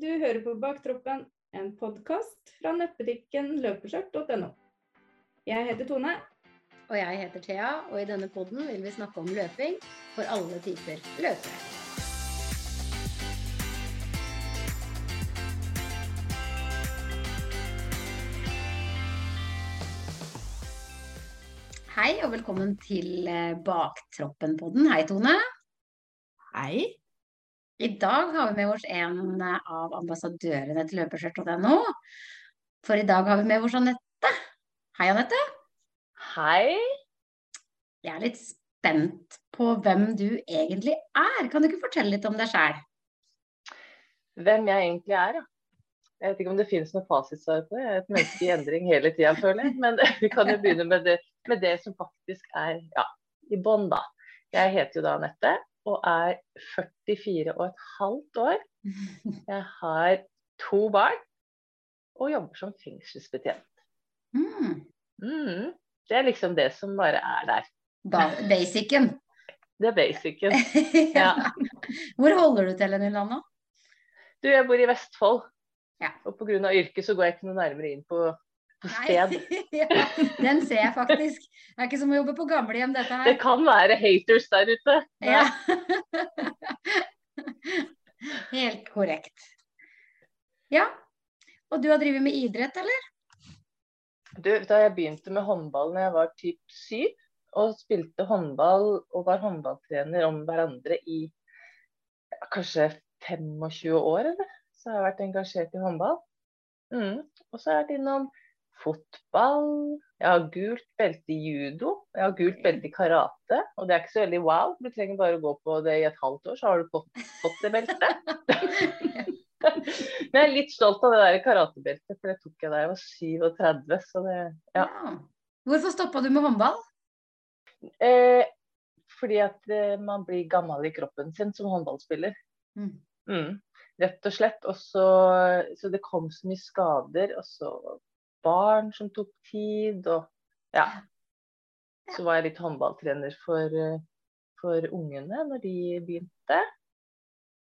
Du hører på Baktroppen, en podkast fra nettbutikken løpeskjørt.no. Jeg heter Tone. Og jeg heter Thea, og i denne podden vil vi snakke om løping for alle typer løpere. Hei og velkommen til eh, Baktroppen-podden. Hei, Tone. Hei. I dag har vi med oss en av ambassadørene til løpeskjørt.no. For i dag har vi med oss Anette. Hei, Anette. Hei. Jeg er litt spent på hvem du egentlig er. Kan du ikke fortelle litt om deg sjæl? Hvem jeg egentlig er, ja. Jeg vet ikke om det finnes noe fasitsvar på det. Jeg er et menneske i endring hele tida, føler jeg. Men vi kan jo begynne med det, med det som faktisk er ja, i bånn, da. Jeg heter jo da Anette og er 44 og et halvt år. Jeg har to barn og jobber som fengselsbetjent. Mm. Mm, det er liksom det som bare er der. ba- Basicen. Det er basicen. ja. Hvor holder du til i landet? Du, jeg bor i Vestfold. Ja. Og pga. yrket så går jeg ikke noe nærmere inn på sted. ja, den ser jeg faktisk. Det er ikke som å jobbe på gamlehjem, dette her. Det kan være haters der ute. Ja. Helt korrekt. Ja. Og du har drevet med idrett, eller? Du, da jeg begynte med håndball når jeg var typ syv, og spilte håndball og var håndballtrener om hverandre i ja, kanskje 25 år, eller? Så har jeg vært engasjert i håndball. Mm. Og så har jeg vært innom fotball. Jeg har gult belte i judo. Jeg har gult belte i karate. Og det er ikke så veldig wow. Du trenger bare å gå på det i et halvt år, så har du fått, fått det beltet. Men jeg er litt stolt av det der karatebeltet, for det tok jeg da jeg var 37. Så det, ja. Ja. Hvorfor stoppa du med håndball? Eh, fordi at eh, man blir gammel i kroppen sin som håndballspiller. Mm. Mm, rett og slett. Og så, så det kom så mye skader, og så barn som tok tid, og ja. Så var jeg litt håndballtrener for, eh, for ungene når de begynte.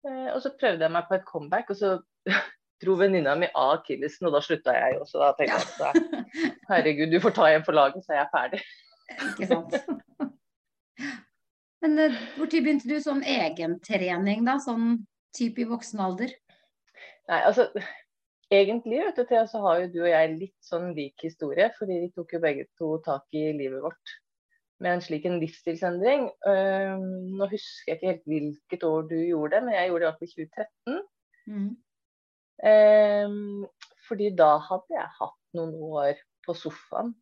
Eh, og så prøvde jeg meg på et comeback, og så dro venninna mi av akillesen, og da slutta jeg også. Da tenkte jeg at herregud, du får ta igjen for laget, så er jeg ferdig. Ikke sant. Men når begynte du som egentrening, da? Sånn type i voksen alder? Nei, altså egentlig vet du, Thea, så har jo du og jeg litt sånn lik historie, fordi vi tok jo begge to tak i livet vårt med en slik en livsstilsendring. Uh, nå husker jeg ikke helt hvilket år du gjorde det, men jeg gjorde det i hvert fall i 2013. Mm. Uh, fordi da hadde jeg hatt noen år på sofaen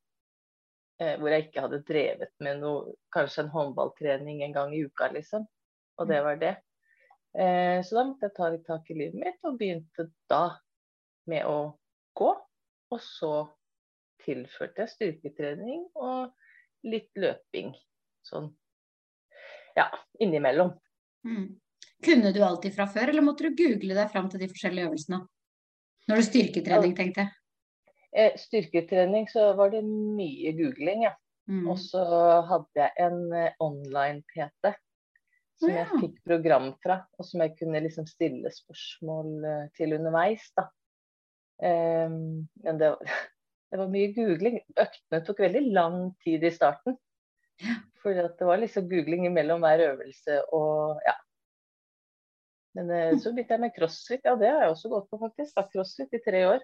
eh, hvor jeg ikke hadde drevet med noe, kanskje en håndballtrening en gang i uka, liksom. Og det var det. Eh, så da måtte jeg ta litt tak i livet mitt, og begynte da med å gå. Og så tilførte jeg styrketrening og litt løping. Sånn ja, innimellom. Mm. Kunne du alltid fra før, eller måtte du google deg fram til de forskjellige øvelsene? Når du styrketrening, tenkte jeg. Eh, styrketrening så var det mye googling, ja. Mm. Og så hadde jeg en eh, online-PT som Ja. jeg fikk program fra, og som jeg kunne liksom stille spørsmål eh, til underveis. da. Ehm, men det var, det var mye googling. Øktene tok veldig lang tid i starten. Ja. At det var liksom googling mellom hver øvelse og ja. Men eh, så begynte jeg med crossfit. Ja, det har jeg også gått på, faktisk. Da, crossfit i tre år.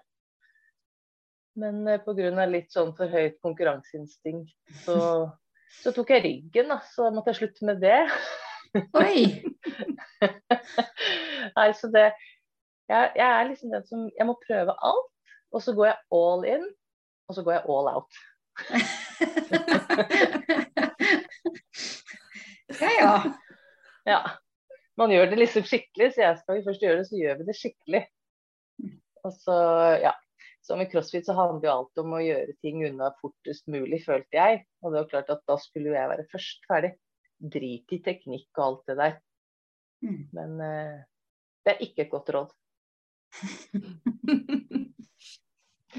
Men eh, pga. litt sånn for høyt konkurranseinstinkt, så, så tok jeg ryggen, da. Så da måtte jeg slutte med det. Oi! Nei, så det jeg, jeg er liksom den som Jeg må prøve alt, og så går jeg all in, og så går jeg all out. ja, ja. Ja. Man gjør det liksom skikkelig, så jeg skal vi først gjøre det, så gjør vi det skikkelig. Og så, ja. Så med crossfit så handler jo alt om å gjøre ting unna fortest mulig, følte jeg. Og det var klart at da skulle jo jeg være først ferdig. Drit i teknikk og alt det der. Mm. Men uh, det er ikke et godt råd.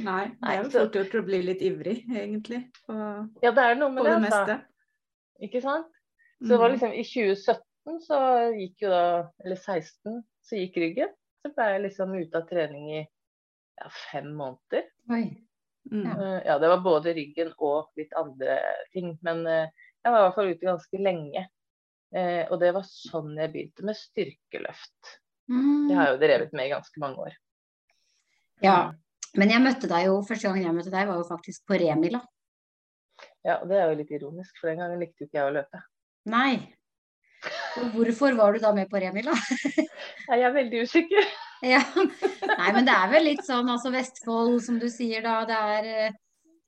Nei, det er jo fort gjort å bli litt ivrig, egentlig, på, Ja, det er noe med det det, altså. meste. Ikke sant? Så det var Mm. liksom i 2017 så gikk jo da Eller 16 så gikk ryggen. så ble jeg liksom ute av trening i ja, fem måneder. Oi. Mm. Ja. Eh, Ja, det var både ryggen og litt andre ting. Men eh, jeg var i hvert fall ute ganske lenge. Eh, Og det var sånn jeg begynte med styrkeløft. Mm. Det har jeg jo drevet med i ganske mange år. Ja. Men jeg møtte deg jo, første gangen jeg møtte deg, var jo faktisk på Remila. Ja, og Det er jo litt ironisk, for den gangen likte jo ikke jeg å løpe. Nei. Og hvorfor var du da med på Remila? Jeg er veldig usikker. Ja. Nei, men det er vel litt sånn, altså Vestfold, som du sier da. Det er eh,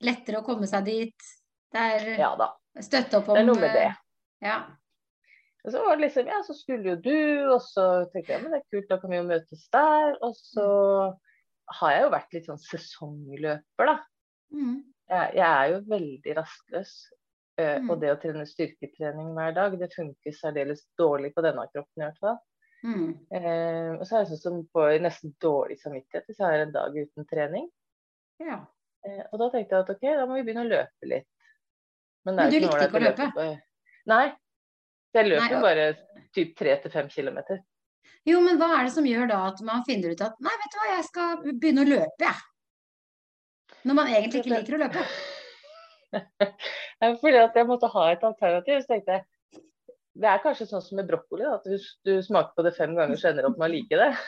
lettere å komme seg dit. Det er Ja da, støtte opp om det er noe med det. eh, Ja. Og så var det liksom, ja, så skulle jo du, og så tenkte jeg men det er kult, da kan vi jo møtes der. Og så har jeg jo vært litt sånn sesongløper, da. Mm. Jeg, jeg er jo veldig rastløs. Mm. Og det å trene styrketrening hver dag, det funker særdeles dårlig på denne kroppen i hvert fall. Mm. Eh, og så er jeg sånn som får nesten dårlig samvittighet hvis jeg har en dag uten trening. Ja. Eh, og da tenkte jeg at ok, da må vi begynne å løpe litt. Men er du likte ikke å løpe? løpe? på- Nei. Jeg løper Nei, og- bare typ tre til fem kilometer. Jo, men hva er det som gjør da at man finner ut at nei, vet du hva, jeg skal begynne å løpe, jeg. Når man egentlig ikke liker å løpe. Fordi at jeg måtte ha et alternativ. Så tenkte jeg det er kanskje sånn som med brokkoli, at hvis du smaker på det fem ganger, så ender du opp med å like det.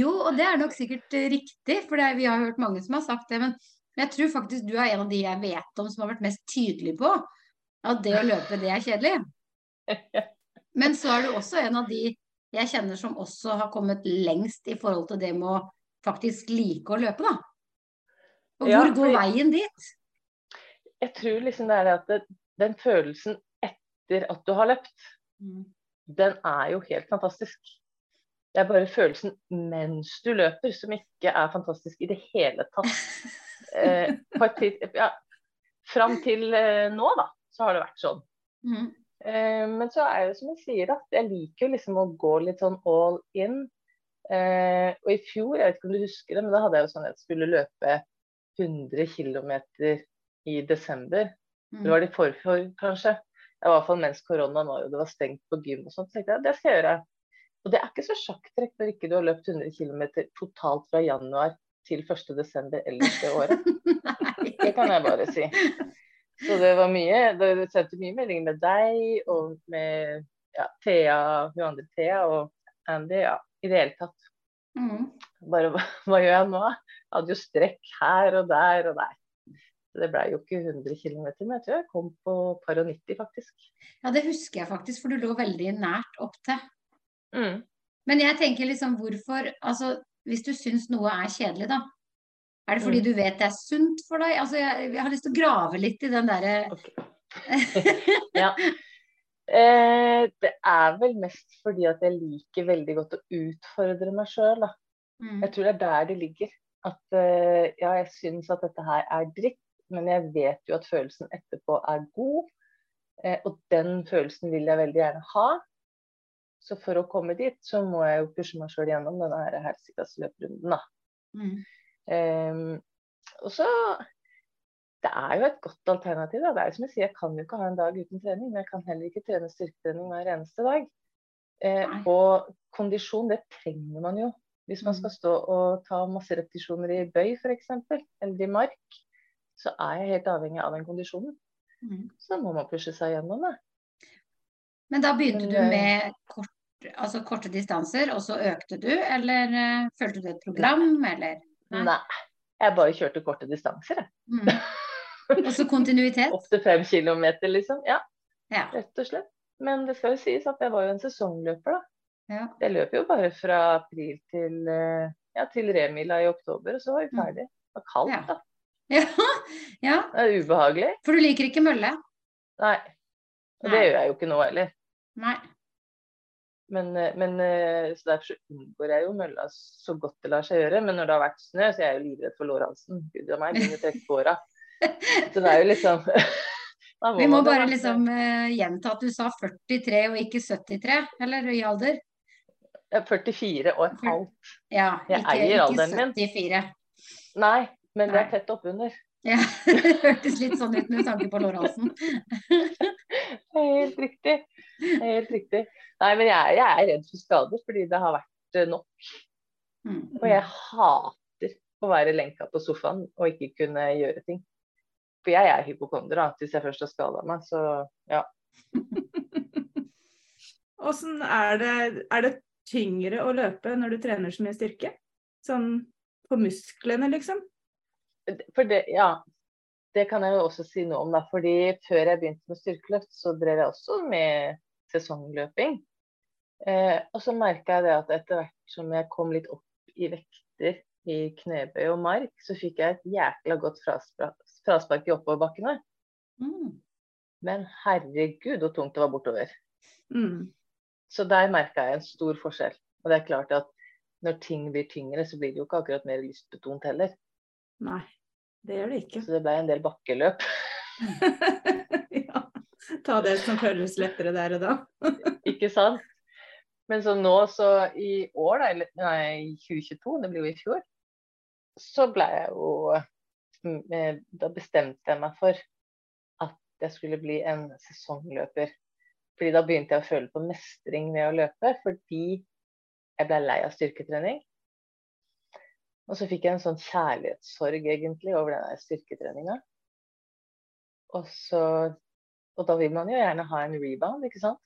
Jo, og det er nok sikkert riktig, for vi har hørt mange som har sagt det. Men jeg tror faktisk du er en av de jeg vet om som har vært mest tydelig på at det å løpe, det er kjedelig. Men så er du også en av de jeg kjenner som også har kommet lengst i forhold til det med å faktisk like å løpe, da. Og Ja, hvor går veien dit? Jeg tror liksom det er det at det, den følelsen etter at du har løpt, den er jo helt fantastisk. Det er bare følelsen mens du løper som ikke er fantastisk i det hele tatt. Eh, på et ja, fram til eh, nå, da, så har det vært sånn. Mm. Eh, men så er det som jeg sier, da. Jeg liker jo liksom å gå litt sånn all in. Eh, og i fjor, jeg vet ikke om du husker det, men da hadde jeg jo sånn at jeg skulle løpe 100 km i desember. Mm. Det var det i forfjor, kanskje. I hvert fall mens koronaen var jo det var stengt på gym og sånt. Så tenkte jeg det skal jeg gjøre. Og det er ikke så sjakktrekk når ikke du har løpt 100 km totalt fra januar til 1. desember ellers det året. Det kan jeg bare si. Så det var mye. Det sendte mye meldinger med deg og med ja, Thea, hun andre Thea og Andy. Ja, i det hele tatt. Mm. Bare hva, hva gjør jeg nå? Jeg hadde jo strekk her og der og der. Så det ble jo ikke 100 km, men jeg tror jeg kom på par og 90 faktisk. Ja, det husker jeg faktisk, for du lå veldig nært opp til. Mm. Men jeg tenker liksom hvorfor Altså, hvis du syns noe er kjedelig, da. Er det fordi Mm. du vet det er sunt for deg? Altså, jeg, jeg har lyst til å grave litt i den derre okay. ja. Eh, det er vel mest fordi at jeg liker veldig godt å utfordre meg sjøl, da. mm. Jeg tror det er der det ligger. At eh, ja, jeg syns at dette her er dritt, men jeg vet jo at følelsen etterpå er god. Eh, og den følelsen vil jeg veldig gjerne ha. Så for å komme dit, så må jeg jo pushe meg sjøl gjennom denne her helsikas løprunden, da. Mm. Um, og så Det er jo et godt alternativ. Da. Det er jo som jeg sier, jeg kan jo ikke ha en dag uten trening, men jeg kan heller ikke trene styrketrening hver eneste dag. Eh, og kondisjon, det trenger man jo. Hvis man Mm. skal stå og ta masse repetisjoner i bøy f.eks., eller i mark, så er jeg helt avhengig av den kondisjonen. Mm. Så må man pushe seg gjennom det. Men da begynte du eh, med kort, altså korte distanser, og så økte du, eller uh, fulgte du et program, eller? Nei. Nei. Jeg bare kjørte korte distanser, jeg. Mm. Og så kontinuitet? Opp til fem kilometer, liksom. Ja, Ja. rett og slett. Men det skal jo sies at jeg var jo en sesongløper, da. ja. Jeg løp jo bare fra april til, eh, ja, til Remila i oktober, og så var vi Mm. ferdig. Det var kaldt, Ja. da. Ja. ja. Det er ubehagelig. For du liker ikke mølle? Nei. Og det gjør jeg jo ikke nå heller. Nei. Men, eh, men eh, så derfor så unngår jeg jo mølla så godt det lar seg gjøre. Men når det har vært snø, så er jeg jo livredd for lårhalsen. Gud og meg, begynner å trekke på åra. Så det er jo liksom må Vi må bare liksom uh, gjenta at du sa 43 og ikke 73, eller i alder? Er 44 og et halvt. Ja, Jeg eier ikke alderen min. 74. Nei, men det er tett oppunder. Ja, det hørtes litt sånn ut med tanke på lårhalsen. Det er helt riktig. Det er helt riktig. Nei, men jeg, jeg er redd for skader fordi det har vært eh, nok. Mm. Og jeg hater å være lenka på sofaen og ikke kunne gjøre ting. For jeg er hypokonder, da. Hvis jeg først har skada meg, så ja. Åssen er det Er det tyngre å løpe når du trener så mye styrke? Sånn på musklene, liksom? For det, ja. Det kan jeg jo også si noe om, da. Fordi før jeg begynte med styrkeløft, så drev jeg også med sesongløping. Eh, og så merka jeg det at etter hvert som jeg kom litt opp i vekter i knebøy og mark, så fikk jeg et jækla godt fraspark, i oppoverbakkene. Mm. Men herregud, hvor tungt det var bortover. Mm. Så der merka jeg en stor forskjell. Og det er klart at når ting blir tyngre, så blir det jo ikke akkurat mer lystbetont heller. Nei, det gjør det ikke. Så det ble en del bakkeløp. ja. Ta det som føles lettere der og da. Ikke sant? Men så nå, så i år, da, eller nei, 2022, det blir jo i fjor, så ble jeg jo mm, eh, Da bestemte jeg meg for at jeg skulle bli en sesongløper. Fordi da begynte jeg å føle på mestring ved å løpe, fordi jeg ble lei av styrketrening. Og så fikk jeg en sånn kjærlighetssorg egentlig over den styrketreninga. Og så Og da vil man jo gjerne ha en rebound, ikke sant?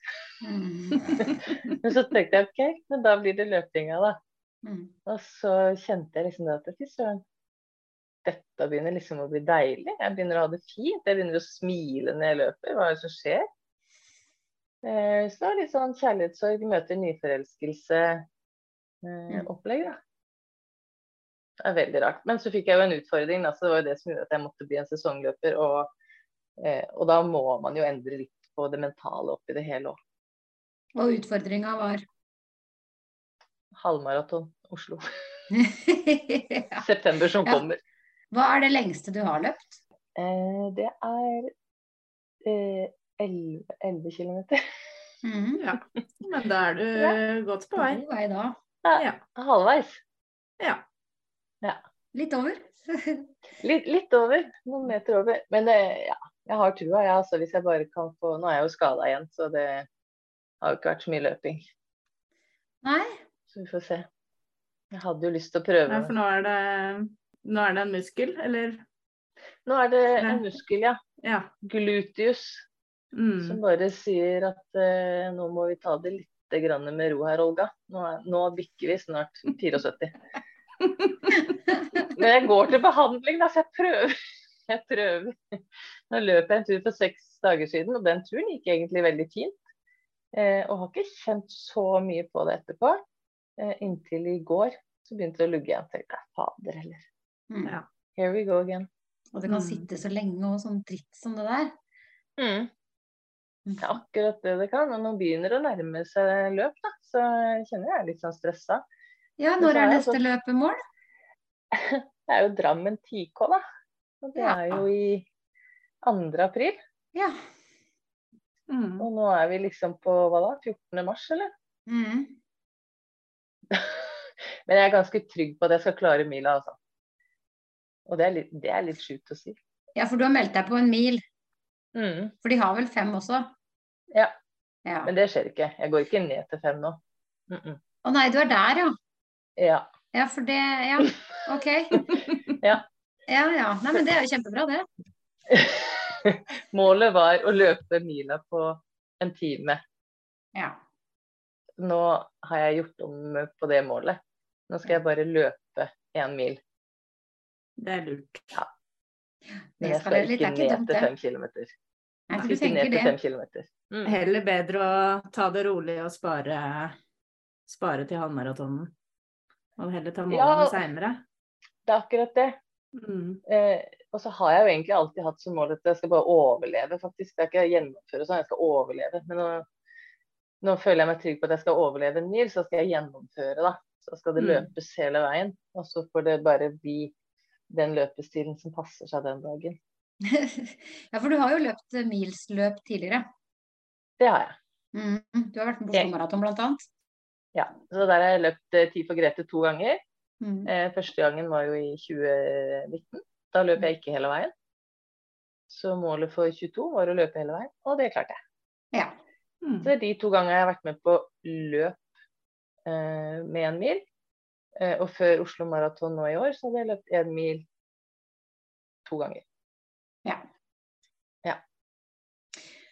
Mm. Men så tenkte jeg OK, men da blir det løpinga, da. Mm. Og så kjente jeg liksom det at fy søren, dette begynner liksom å bli deilig. Jeg begynner å ha det fint. Jeg begynner å smile når jeg løper. Hva er det som skjer? Eh, så det er litt sånn kjærlighetssorg møter nyforelskelse-opplegg, da. Det er veldig rart. Men så fikk jeg jo en utfordring, altså det var jo det som gjorde at jeg måtte bli en sesongløper. Og, eh, og da må man jo endre litt på det mentale oppi det hele òg. Og utfordringa var Halvmaraton Oslo. ja. September som Ja. kommer. Hva er det lengste du har løpt? Eh, det er eh, 11, 11 km. Mm. Ja. Men da er du Ja. godt på vei. God vei da. Ja. Halvveis. Ja. Litt over. Litt, litt over. Noen meter over. Men det, ja, jeg har trua, jeg. Altså, hvis jeg bare kan få Nå er jeg jo skada igjen, så det har jo ikke vært så mye løping. Nei. Så vi får se. Jeg hadde jo lyst til å prøve. Ja, for nå er det nå er det en muskel, eller? Nå er det Ja. en muskel, ja. Ja. Gluteus. Som Mm. bare sier at eh, nå må vi ta det litt grann med ro her, Olga. Nå, er, nå bikker vi snart 74. Men jeg går til behandling, da, så jeg prøver. Jeg prøver. Nå løp jeg en tur for seks dager siden, og den turen gikk egentlig veldig fint. Eh, og har ikke kjent så mye på det etterpå. Eh, inntil i går så begynte det å lugge igjen. Tenkte jeg, fader heller. Mm. Ja. Here we go again. Og det kan Mm. sitte så lenge og sånn dritt som det der. Mm. Det er akkurat det det kan. Og nå begynner det å nærme seg løp, da. Så jeg kjenner jeg er litt sånn stressa. Ja, når er neste løpemål? Det er jo Drammen 10K, da. Og det er jo i 2. april. Ja. Mm. Og nå er vi liksom på hva da? 14. mars, eller? Mm. Men jeg er ganske trygg på at jeg skal klare mila, altså. Og det er litt, det er litt sjukt å si. ja, for du har meldt deg på en mil. Mm. For de har vel fem også? Ja. Ja. Men det skjer ikke. Jeg går ikke ned til fem nå. Å nei, du er der, ja. Ja. Ja, for det Ja, OK. Ja. Ja ja. Nei, men det er jo kjempebra, det. Målet var å løpe mila på en time. Ja. Nå har jeg gjort om på det målet. Nå skal jeg bare løpe én mil. Det er lurt. Men Det jeg skal ikke ned til fem kilometer. Jeg skal ikke ned til fem kilometer. Mm. Heller bedre å ta det rolig og spare, spare til halvmaratonen. Og heller ta målene Ja. seinere. Det er akkurat det. Mm. Eh, og så har jeg jo egentlig alltid hatt som mål at jeg skal bare overleve, faktisk. Det er ikke gjennomføre sånn, jeg skal overleve. Men nå, nå føler jeg meg trygg på at jeg skal overleve en mil, så skal jeg gjennomføre, da. Så skal det Mm. løpes hele veien. Og så får det bare bli den løpestilen som passer seg den dagen. ja, for du har jo løpt milsløp tidligere. Det har jeg. Mm. Du har vært med på Oslo Maraton blant annet. Ja. Så der har jeg løpt eh, Tid for Grete to ganger. Mm. Eh, første gangen var jo i 2019. Da løp jeg ikke hele veien. Så målet for 22 var å løpe hele veien, og det klarte jeg. Ja. Mm. Så det er de to gangene jeg har vært med på løp eh, med en mil. Eh, og før Oslo Maraton nå i år, så hadde jeg løpt én mil to ganger. Ja. Ja.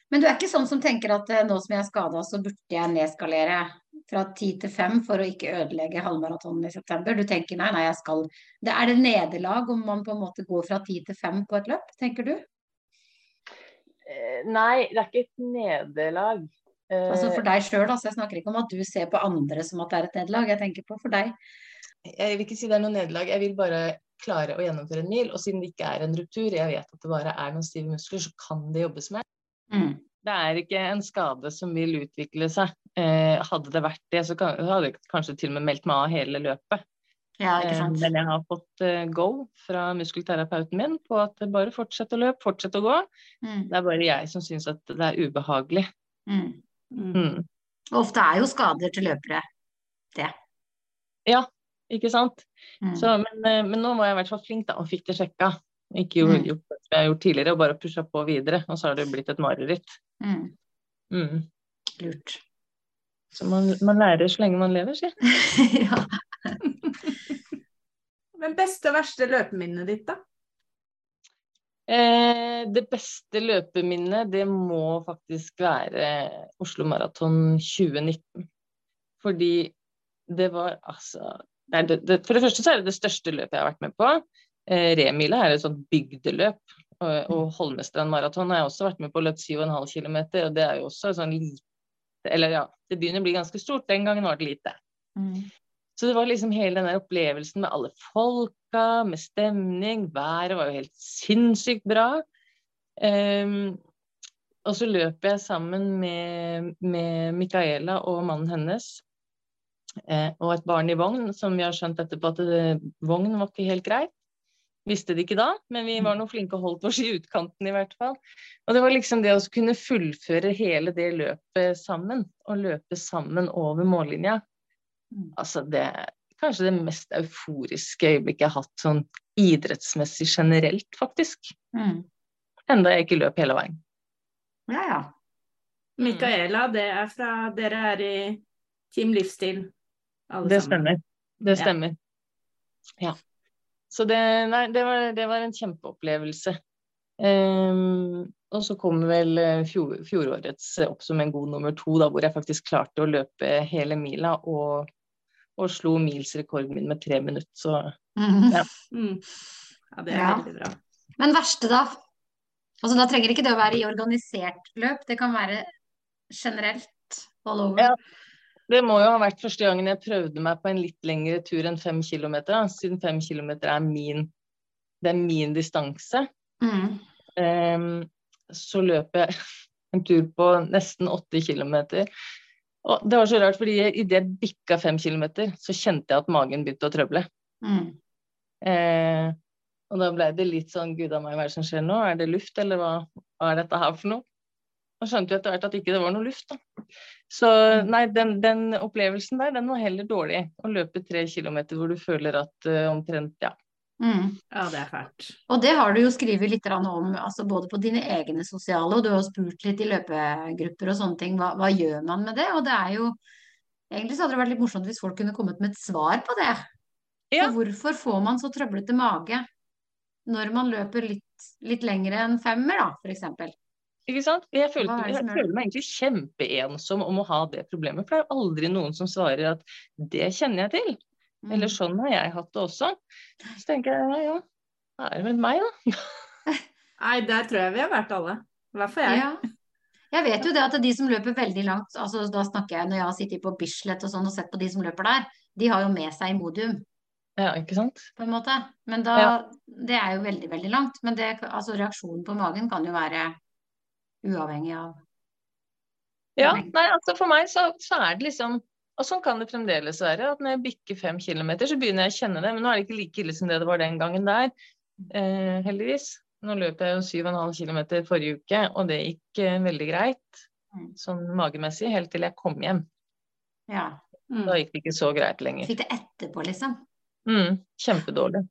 Men du er ikke sånn som tenker at eh, nå som jeg er skada, så burde jeg nedskalere fra ti til fem for å ikke ødelegge halvmaratonen i september. Du tenker nei, nei, jeg skal det Er det nederlag om man på en måte går fra ti til fem på et løp, tenker du? Eh, nei, det er ikke et nederlag. Eh, Altså for deg sjøl, altså. Jeg snakker ikke om at du ser på andre som at det er et nederlag. Jeg tenker på for deg. Jeg vil ikke si det er noe nederlag, jeg vil bare klare å gjennomføre en mil. Og siden det ikke er en ruptur, jeg vet at det bare er noen stive muskler, så kan det jobbes med. Mm. Det er ikke en skade som vil utvikle seg. Eh, hadde det vært det, så kan, hadde jeg kanskje til og med meldt meg av hele løpet. Ja, ikke Eh, sant. men jeg har fått eh, go fra muskelterapeuten min på at bare fortsett å løpe, fortsett å gå. Mm. Det er bare jeg som syns at det er ubehagelig. Mm. Mm. Mm. Ofte er jo skader til løpere det. Ja, Ikke sant? Mm. Så, men, eh, men nå var jeg i hvert fall flink da, og fikk det sjekka. Ikke gjort, Mm. gjort det jeg har gjort tidligere, og bare pusha på videre. Og så har det blitt et mareritt. Mm. Mm. Lurt. Så man, man lærer så lenge man lever, si. ja. Men beste og verste løpeminnet ditt, da? Eh, det beste løpeminnet, det må faktisk være Oslo Maraton 2019. Fordi det var altså det det, det, For det første så er det det største løpet jeg har vært med på. Eh, Remila er et sånt bygdeløp. Og, Holmestrand maraton har jeg også vært med på, løpt 7,5 km. Og det er jo også sånn lite Eller ja, det begynner å bli ganske stort. Den gangen var det lite. Mm. Så det var liksom hele den der opplevelsen med alle folka, med stemning. Været var jo helt sinnssykt bra. Um, og så løp jeg sammen med, med Micaela og mannen hennes. eh, og et barn i vogn, som vi har skjønt etterpå at det, vogn var ikke helt greit. Visste det ikke da, men vi var noe flinke og holdt oss i utkanten i hvert fall. Og det var liksom det å kunne fullføre hele det løpet sammen, og løpe sammen over mållinja. Mm. Altså det kanskje det mest euforiske øyeblikket jeg har hatt sånn idrettsmessig generelt, faktisk. Mm. Enda jeg ikke løp hele veien. Ja, ja. Micaela, det er fra Dere er i Team Livsstil, alle Det sammen. stemmer. Det Ja. stemmer. Ja. Så det, nei, det, var, det var en kjempeopplevelse. Um, og så kom vel eh, fjor, fjorårets opp som en god nummer to, da, hvor jeg faktisk klarte å løpe hele mila og, og slo milsrekorden min med tre minutter. Så Mm. Ja. Mm. Ja, det er Ja. veldig bra. Men verste, da? Altså, da trenger ikke det å være i organisert løp, det kan være generelt all over. Ja. Det må jo ha vært første gangen jeg prøvde meg på en litt lengre tur enn fem kilometer, siden fem kilometer er min, er min distanse. Mm. Um, så løp jeg en tur på nesten åtte kilometer. Og det var så rart, fordi idet jeg bikka fem kilometer, så kjente jeg at magen begynte å trøble. Mm. Eh, og da ble det litt sånn Gud a meg, hva er det som skjer nå? Er det luft, eller hva, hva er dette her for noe? Og skjønte jo etter hvert at ikke det var noe luft, da. Så nei, den, den opplevelsen der, den var heller dårlig. Å løpe tre kilometer hvor du føler at uh, omtrent, ja. Mm. Ja, det er fælt. Og det har du jo skrevet litt om, altså både på dine egne sosiale, og du har spurt litt i løpegrupper og sånne ting. Hva, hva gjør man med det? Og det er jo Egentlig så hadde det vært litt morsomt hvis folk kunne kommet med et svar på det. Ja. Så hvorfor får man så trøblete mage når man løper litt, litt lengre enn femmer, da, for eksempel? Ikke sant? Jeg, følte, jeg føler meg egentlig kjempeensom om å ha det problemet. For det er jo aldri noen som svarer at det kjenner jeg til. Mm. Eller sånn har jeg hatt det også. Så tenker jeg ja, ja, da er det vel meg, da. Nei, der tror jeg vi har vært alle. I hvert fall jeg. Ja. Jeg vet jo det at de som løper veldig langt, altså da snakker jeg når jeg har sittet på Bislett og sånn og sett på de som løper der, de har jo med seg Imodium, Ja, ikke sant? på en måte. Men da, Ja. det er jo veldig, veldig langt. Men det, altså reaksjonen på magen kan jo være uavhengig av Ja, Nei. altså for meg så, så er det liksom Og sånn kan det fremdeles være. At når jeg bikker fem kilometer, så begynner jeg å kjenne det. Men nå er det ikke like ille som det det var den gangen der. Eh, heldigvis. Nå løp jeg jo 7,5 km forrige uke, og det gikk eh, veldig greit. Mm. Sånn magemessig, helt til jeg kom hjem. Ja. Mm. Da gikk det ikke så greit lenger. Fikk det etterpå, liksom. Mm, kjempedårlig.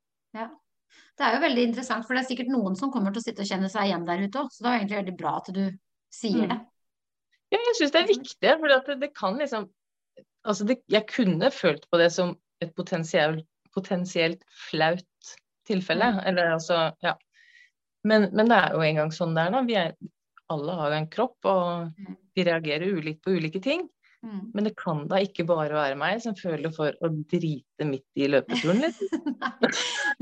Det er jo veldig interessant, for det er sikkert noen som kommer til å sitte og kjenne seg igjen der ute òg. Så det er egentlig veldig bra at du sier Mm. det. Ja, jeg syns det er viktig, for det, det kan liksom Altså, det, jeg kunne følt på det som et potensielt, potensielt flaut tilfelle. Mm. Eller altså, ja. Men, men det er jo engang sånn det er, da. Vi er, alle har en kropp, og Mm. vi reagerer ulikt på ulike ting. Mm. Men det kan da ikke bare være meg som føler for å drite midt i løpeturen litt.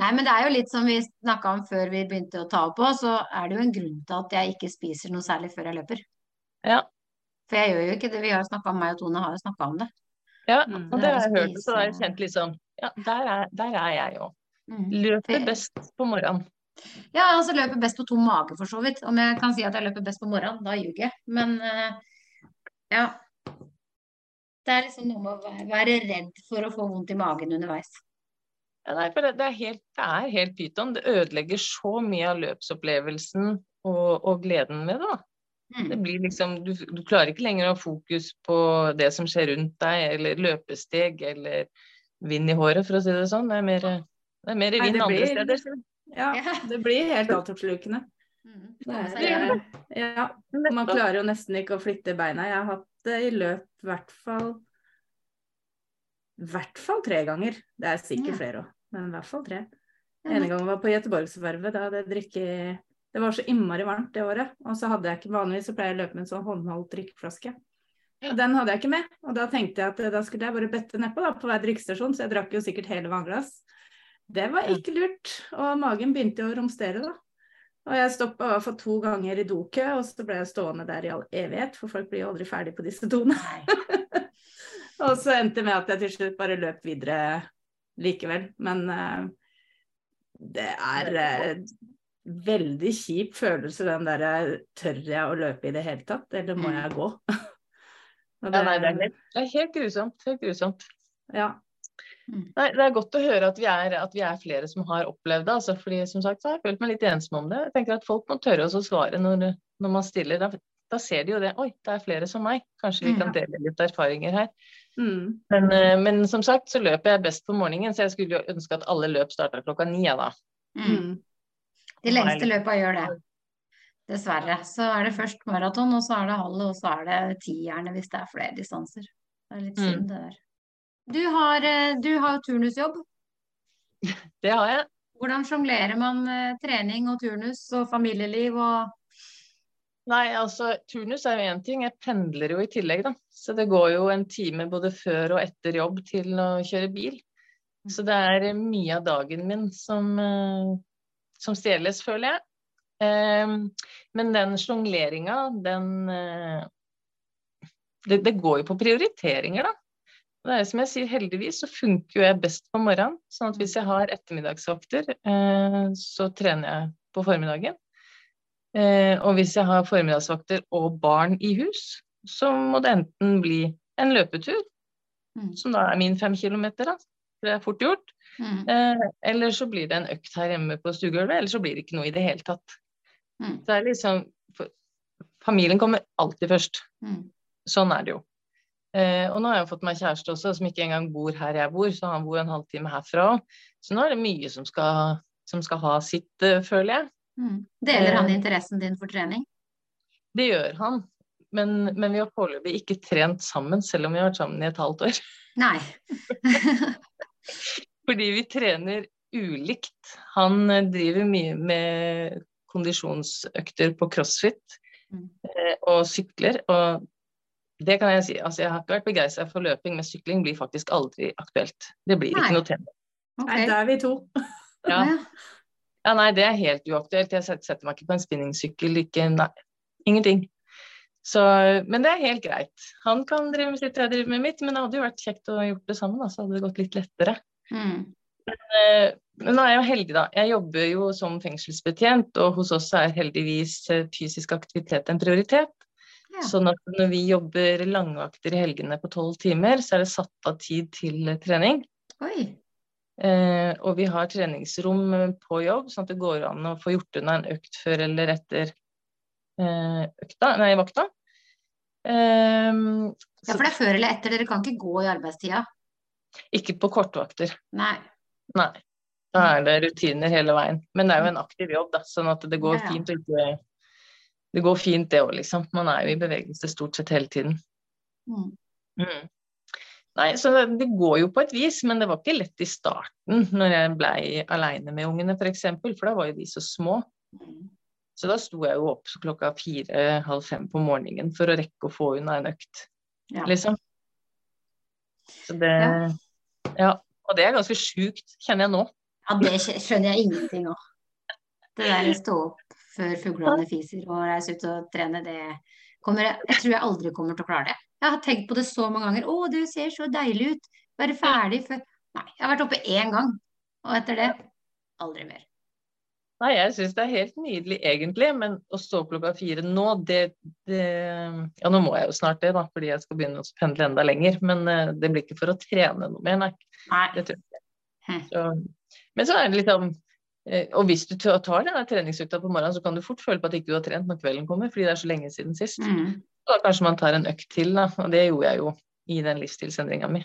Nei, men det er jo litt som vi snakka om før vi begynte å ta opp på, så er det jo en grunn til at jeg ikke spiser noe særlig før jeg løper. Ja. For jeg gjør jo ikke det. Vi har snakka om meg og Tone har jo snakka om det. Ja, Mm. og Det det har jeg hørt, så da har jeg kjent litt sånn Ja, der er, der er jeg òg. Mm. Løper best på morgenen. Ja, altså løper best på tom mage, for så vidt. Om jeg kan si at jeg løper best på morgenen, da ljuger jeg. Men eh, ja. Det er liksom noe med å være- redd for å få vondt i magen underveis. Ja, nei, for det, det, er helt, det er helt pyton. Det ødelegger så mye av løpsopplevelsen og, og gleden med det. da. Det Mm. blir liksom, du, du klarer ikke lenger å ha fokus på det som skjer rundt deg, eller løpesteg, eller vind i håret, for å si det sånn. Det er mer, det er mer Nei, vind det andre steder. Ja, det blir helt altoppslukende. Mm. Ja, man klarer jo nesten ikke å flytte beina. Jeg har hatt det i løp i hvert fall hvert fall tre ganger. Det er sikkert Ja. flere òg, men i hvert fall tre. Ja, ene gang gangen var på Göteborgsvervet. Da hadde jeg drikket Det var så innmari varmt det året. Og så hadde jeg ikke vanligvis så pleier jeg å løpe med en sånn håndholdt drikkeflaske. Og Den hadde jeg ikke med, og da tenkte jeg at eh, da skulle jeg bare bøtte nedpå da, på hver drikkestasjon, så jeg drakk jo sikkert hele vannglass. Det var ikke lurt, og magen begynte jo å romstere da. Og jeg stoppa i hvert fall to ganger i dokø, og så ble jeg stående der i all evighet, for folk blir jo aldri ferdig på disse doene. Og så endte det med at jeg til slutt bare løp videre likevel. Men uh, det er uh, veldig kjip følelse, den derre Tør jeg å løpe i det hele tatt, eller må Mm. jeg gå? Og Ja, nei, det, er helt, det er helt grusomt. Helt grusomt. ja. Nei, det er godt å høre at vi er, at vi er flere som har opplevd det. Altså, fordi som sagt så har jeg følt meg litt ensom om det. Jeg tenker at Folk må tørre å svare når, når man stiller. Da, da ser de jo det. Oi, det er flere som meg. Kanskje vi Mm. kan dele litt erfaringer her. Mm. Men, eh, men som sagt så løper jeg best på morgenen, så jeg skulle jo ønske at alle løp starta klokka ni. Da. Mm. Mm. De lengste løpa gjør det. Dessverre. Så er det først maraton, og så er det halv, og så er det tierne hvis det er flere distanser. Det er litt Mm. synd, det der. Du har, eh, du har turnusjobb. Det har jeg. Hvordan sjonglerer man eh, trening og turnus og familieliv og Nei, altså turnus er jo én ting. Jeg pendler jo i tillegg, da. Så det går jo en time både før og etter jobb til å kjøre bil. Så det er mye av dagen min som, eh, som stjeles, føler jeg. Eh, men den sjongleringa, den det, det går jo på prioriteringer, da. Det er som jeg sier, heldigvis så funker jo jeg best på morgenen. Sånn at hvis jeg har ettermiddagsvakter, eh, så trener jeg på formiddagen. Eh, og hvis jeg har formiddagsvakter og barn i hus, så må det enten bli en løpetur, Mm. som da er min fem kilometer, da. For det er fort gjort. mm. Eh, eller så blir det en økt her hjemme på stuegulvet, eller så blir det ikke noe i det hele tatt. Mm. Så det er liksom Familien kommer alltid først. Mm. Sånn er det jo. Eh, og nå har jeg fått meg kjæreste også, som ikke engang bor her jeg bor, så han bor en halvtime herfra. Så nå er det mye som skal, som skal ha sitt, eh, føler jeg. Mm. Deler han Eh. interessen din for trening? Det gjør han. Men, men vi har foreløpig ikke trent sammen, selv om vi har vært sammen i et halvt år. Nei. Fordi vi trener ulikt. Han driver mye med kondisjonsøkter på crossfit Mm. og sykler. Og det kan jeg si, altså jeg har ikke vært begeistra for løping, men sykling blir faktisk aldri aktuelt. Det blir Nei. ikke noe tema. Okay. Nei, da er vi to. Ja. Ja. nei, det er helt uaktuelt. Jeg setter meg ikke på en spinningsykkel, ikke Nei, ingenting. Så, men det er helt greit. Han kan drive med sitt, jeg driver med mitt, men det hadde jo vært kjekt å gjort det sammen, da, så hadde det gått litt lettere. Mm. Men, Men nå er jeg jo heldig, da. Jeg jobber jo som fengselsbetjent, og hos oss er heldigvis eh, fysisk aktivitet en prioritet. Ja. Sånn at når vi jobber langvakter i helgene på tolv timer, så er det satt av tid til eh, trening. Oi. Eh, og vi har treningsrom eh, på jobb, sånn at det går an å få gjort unna en økt før eller etter eh, økta, nei, vakta. Eh, Ja, for det er før eller etter. Dere kan ikke gå i arbeidstida. ikke på kortvakter. Nei. Nei. Da er det rutiner hele veien. Men det er jo en aktiv jobb, da, sånn at det går Ja, ja. fint å ikke Det går fint, det òg, liksom. Man er jo i bevegelse stort sett hele tiden. Mm. Mm. Nei, så det, går jo på et vis, men det var ikke lett i starten når jeg blei aleine med ungene, f.eks., for, eksempel, for da var jo de så små. Mm. Så da sto jeg jo opp klokka fire-halv fem på morgenen for å rekke å få unna en økt, Ja. liksom. Så det Ja. Ja. Og det er ganske sjukt, kjenner jeg nå. Ja, det skjønner jeg ingenting av. Det der å stå opp før fuglene fiser og reise ut og trene, det kommer jeg Jeg tror jeg aldri kommer til å klare det. Jeg har tenkt på det så mange ganger. Å, det ser så deilig ut. Være ferdig før Nei, jeg har vært oppe én gang, og etter det aldri mer. Nei, jeg syns det er helt nydelig egentlig, men å stå opp klokka fire nå, det, det Ja, nå må jeg jo snart det, da, fordi jeg skal begynne å pendle enda lenger. Men eh, det blir ikke for å trene noe mer, nei. Nei. Det tror jeg ikke. Så, men så er det liksom eh, Og hvis du tar denne treningsøkta på morgenen, så kan du fort føle på at ikke du har trent når kvelden kommer, fordi det er så lenge siden sist. Mm. Da kanskje man tar en økt til, da. Og det gjorde jeg jo i den livsstilsendringa mi.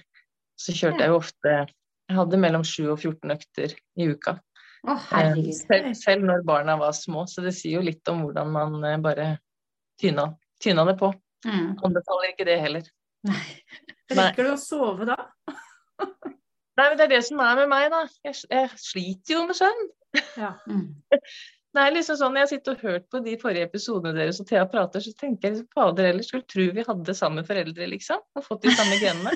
Så kjørte jeg jo ofte Jeg hadde mellom 7 og 14 økter i uka. Å, Eh. Selv, selv når barna var små, så det sier jo litt om hvordan man eh, bare tyna, tyna det på. Mm. Anbefaler ikke det heller. Nei. Rekker du å sove da? Nei, men det er det som er med meg, da. Jeg, jeg sliter jo med søvn. Ja. Mm. Det er liksom sånn, Jeg sitter og hørt på de forrige episodene deres og Thea prater, så tenker jeg fader heller, skulle tro vi hadde samme foreldre, liksom. Og fått de samme genene.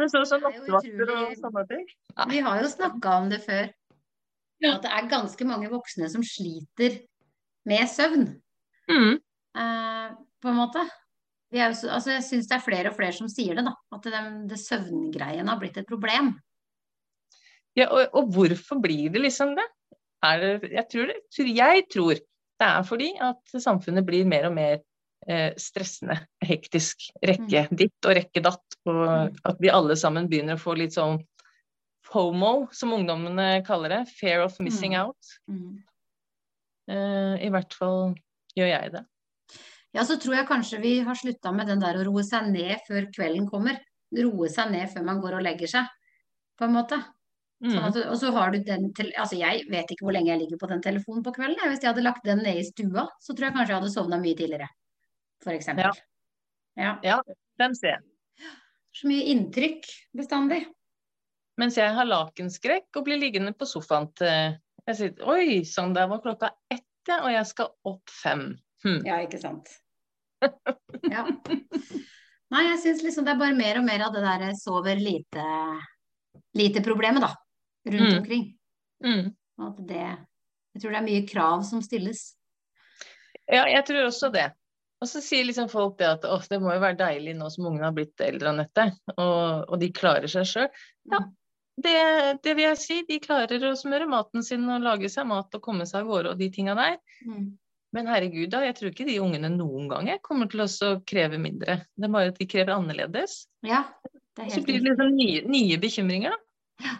Men sånn er jo nattevakter og sånne ting. Vi har jo snakka om det før. Ja. At det er ganske mange voksne som sliter med søvn, Mm. eh, på en måte. Vi er jo så, altså jeg syns det er flere og flere som sier det, da. At det, det søvngreiene har blitt et problem. Ja, og, og hvorfor blir det liksom det? Er det jeg, tror det jeg tror det er fordi at samfunnet blir mer og mer eh, stressende, hektisk. Rekke ditt og rekke datt. Og Mm. at vi alle sammen begynner å få litt sånn FOMO, som ungdommene kaller det. Fear of missing Mm. out. Eh, I hvert fall gjør jeg det. Ja, så tror jeg kanskje vi har slutta med den der å roe seg ned før kvelden kommer. Roe seg ned før man går og legger seg, på en måte. Sånn Mm. at, og så har du den altså Jeg vet ikke hvor lenge jeg ligger på den telefonen på kvelden. Hvis jeg hadde lagt den ned i stua, så tror jeg kanskje jeg hadde sovna mye tidligere. For eksempel. Ja. Ja. Den ser jeg. Så mye inntrykk bestandig. Mens jeg har lakenskrekk og blir liggende på sofaen til jeg sier, Oi sann, der var klokka ett, ja, og jeg skal opp fem. Hm. Ja, ikke sant. Ja. Nei, jeg syns liksom det er bare mer og mer av det derre sover lite lite-problemet, da. Rundt Mm. omkring. Mm. At det Jeg tror det er mye krav som stilles. Ja, jeg tror også det. Og så sier liksom folk det at det må jo være deilig nå som ungene har blitt eldre, Anette, og, og de klarer seg sjøl. Ja, det, det vil jeg si. De klarer å smøre maten sin og lage seg mat og komme seg av gårde og de tinga der. Mm. Men herregud, da, jeg tror ikke de ungene noen gang kommer til å kreve mindre. Det er bare at de krever annerledes. Ja, det er Så blir det liksom nye, nye bekymringer, da.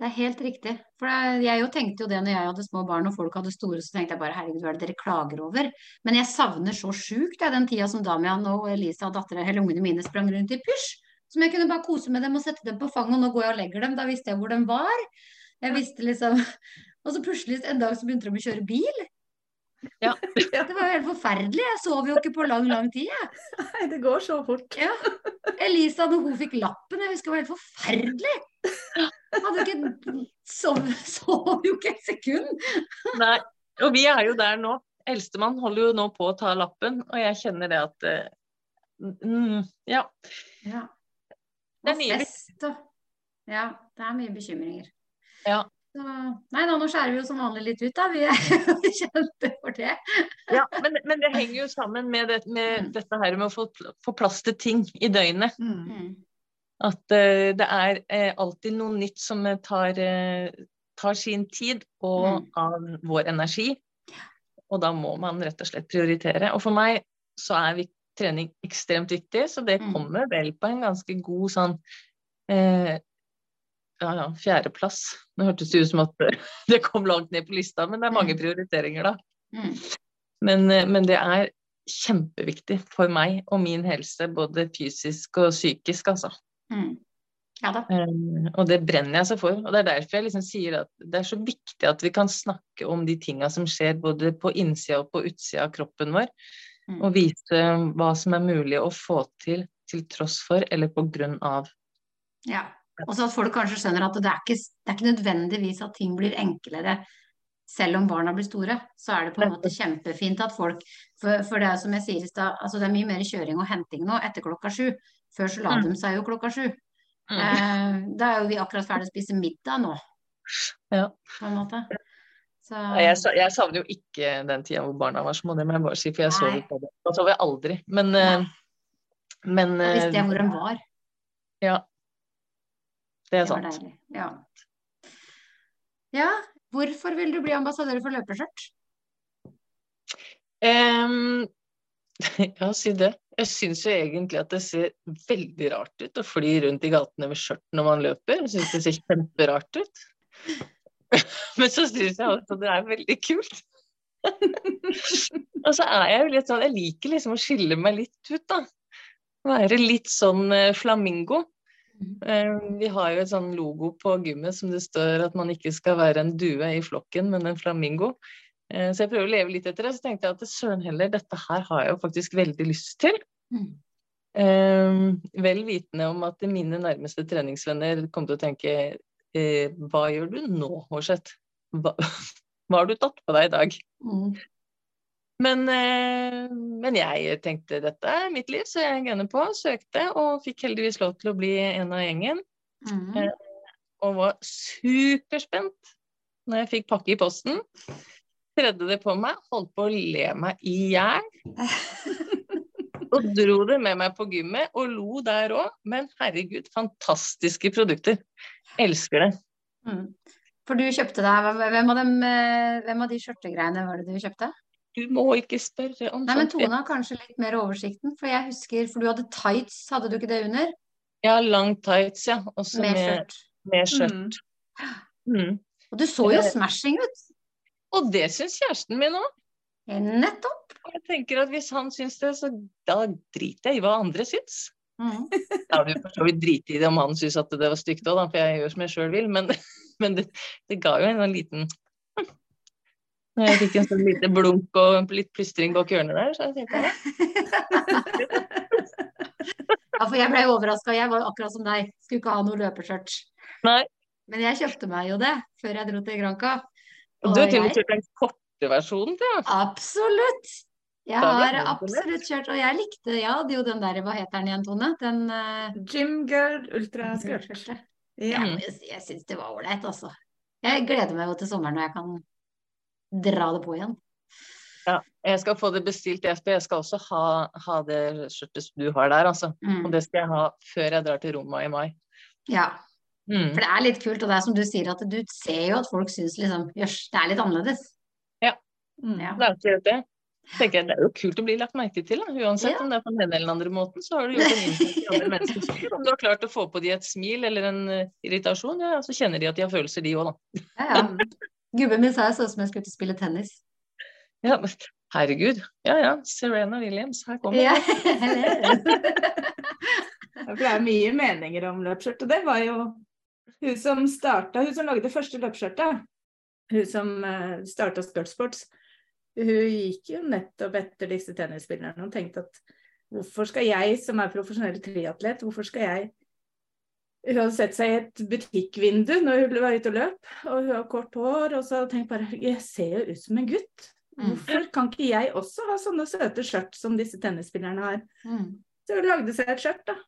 Det er helt riktig. For jeg jo tenkte jo det når jeg hadde små barn og folk hadde store, så tenkte jeg bare herregud, hva er det dere klager over? Men jeg savner så sjukt den tida som Damian og Elisa, og dattera, eller ungene mine, sprang rundt i pysj. Som jeg kunne bare kose med dem og sette dem på fanget, og nå går jeg og legger dem. Da visste jeg hvor de var. Jeg visste liksom Og så plutselig en dag så begynte de å kjøre bil. Ja. Det var jo helt forferdelig. Jeg sov jo ikke på lang, lang tid, jeg. Nei, det går så fort. Ja. Elisa, når hun fikk lappen, jeg husker det var helt forferdelig. Hadde ikke sov, sov jo ikke et sekund. Nei. Og vi er jo der nå. Eldstemann holder jo nå på å ta lappen, og jeg kjenner det at mm, Ja. Ja. Det er mye fest og Ja, det er mye bekymringer. Ja. Så, nei da, nå skjærer vi jo som vanlig litt ut, da. Vi er jo kjente for det. ja men, men det henger jo sammen med, det, med dette her med å få, få plass til ting i døgnet. Mm. Mm. At uh, det er uh, alltid noe nytt som eh, tar, uh, tar sin tid og Mm. av vår energi. Og da må man rett og slett prioritere. Og for meg så er vi, trening ekstremt viktig, så det Mm. kommer vel på en ganske god sånn eh, ja, ja, fjerdeplass. Nå hørtes det ut som at det kom langt ned på lista, men det er mange Mm. prioriteringer da. Mm. Men, eh, men det er kjempeviktig for meg og min helse, både fysisk og psykisk, altså. Mm. Ja da. Um, og det brenner jeg så for. Og det er derfor jeg liksom sier at det er så viktig at vi kan snakke om de tinga som skjer både på innsida og på utsida av kroppen vår, Mm. og vise hva som er mulig å få til til tross for eller på grunn av. Ja. Og så at folk kanskje skjønner at det er, ikke, det er ikke nødvendigvis at ting blir enklere selv om barna blir store. Så er det på en måte kjempefint at folk For, for det er som jeg sier i stad, altså det er mye mer kjøring og henting nå etter klokka sju. Før så la Mm. de seg jo klokka sju. Mm. Eh, da er jo vi akkurat ferdig å spise middag nå, Ja. på en måte. Så Jeg, jeg savner jo ikke den tida hvor barna var små, det må jeg bare si, for jeg sov ikke. Da sov jeg aldri. Men, eh, men visste jeg eh, hvor de var. Ja. Det er Det sant. Ja. ja. Hvorfor vil du bli ambassadør for løpeskjørt? Um, ja, si det. Jeg syns jo egentlig at det ser veldig rart ut å fly rundt i gatene med skjørt når man løper. Jeg syns det ser kjemperart ut. Men så syns jeg også at det er veldig kult. Og så er jeg jo litt sånn Jeg liker liksom å skille meg litt ut, da. Være litt sånn eh, flamingo. Vi har jo et sånn logo på gymmet som det står at man ikke skal være en due i flokken, men en flamingo. Eh, Så jeg prøver å leve litt etter det. Så tenkte jeg at søren heller, dette her har jeg jo faktisk veldig lyst til. Mm. Vel vitende om at mine nærmeste treningsvenner kom til å tenke eh, Hva gjør du nå, Hårseth? Hva, hva har du tatt på deg i dag? Mm. Men, eh, men jeg tenkte dette er mitt liv, så jeg gønner på. Søkte og fikk heldigvis lov til å bli en av gjengen. Mm. Eh, Og var superspent når jeg fikk pakke i posten. Tredde det på meg, holdt på å le meg i hjel. Og dro det med meg på gymmet og lo der òg. Men herregud, fantastiske produkter. Elsker det. Mm. For du kjøpte deg Hvem av, dem, eh, hvem av de skjørtegreiene var det du kjøpte? Du må ikke spørre om Nei, men. Tone har kanskje litt mer oversikten, for jeg husker For du hadde tights, hadde du ikke det under? Ja, lang tights, ja. Også Med skjørt. med skjørt. Mm. Og du så jo Eh, smashing ut! Og det syns kjæresten min òg. Nettopp! Og jeg tenker at hvis han syns det, så da driter jeg i hva andre syns. Mm. Jeg hadde jo for så vidt driti i det om han syntes at det var stygt òg, for jeg gjør som jeg sjøl vil. Men, men det, det ga jo en sånn liten jeg fikk en sånn lite blunk og litt plystring bak hjørnet der, så jeg tenkte jeg Ja, for jeg ble overraska. Jeg var akkurat som deg, skulle ikke ha noe løpeskjørt. Men jeg kjøpte meg jo det før jeg dro til Granca. Og du har til og med kjørt den korte versjonen til, oss? Absolutt! Jeg har absolutt kjørt, og jeg likte ja, det jo den der, hva heter den igjen, Tone? Den uh, Gymgirl ultraskørt. Ja. Jeg, jeg syns det var ålreit, altså. Jeg gleder meg jo til sommeren når jeg kan dra det på igjen. ja. Jeg skal få det bestilt, Jesper. Jeg skal også ha, ha det skjørtet du har der, altså. Mm. Og det skal jeg ha før jeg drar til Roma i mai. Ja, Mm. for det er litt kult, og det er som du sier, at du ser jo at folk syns liksom Jøss, det er litt annerledes. Mm. Ja. Det er akkurat det. Tenker jeg, det er jo kult å bli lagt merke til, da. uansett Ja. om det er på den ene eller den andre måten. Så har du gjort en innsats i andre menneskers liv. Om du har klart å få på de et smil eller en eh, irritasjon, ja, så kjenner de at de har følelser, de òg, da. Ja, ja. Gubben min sa jeg så ut som jeg skulle ut og spille tennis. Ja, men herregud. Ja ja, Serena Williams, her kommer Ja, hun. Ja, for det er mye meninger om løpsskjørt. Og det var jo hun som starta, hun som lagde det første løpsskjørtet. Hun som uh, starta Skirtsports. Hun gikk jo nettopp etter disse tennisspillerne og tenkte at hvorfor skal jeg som er profesjonell triatlet, hvorfor skal jeg Hun hadde sett seg i et butikkvindu når hun var ute og løp, og hun har kort hår, og så hadde hun tenkt bare Jeg ser jo ut som en gutt. Mm. Hvorfor kan ikke jeg også ha sånne søte skjørt som disse tennisspillerne har? Mm. Så hun lagde seg et skjørt, da.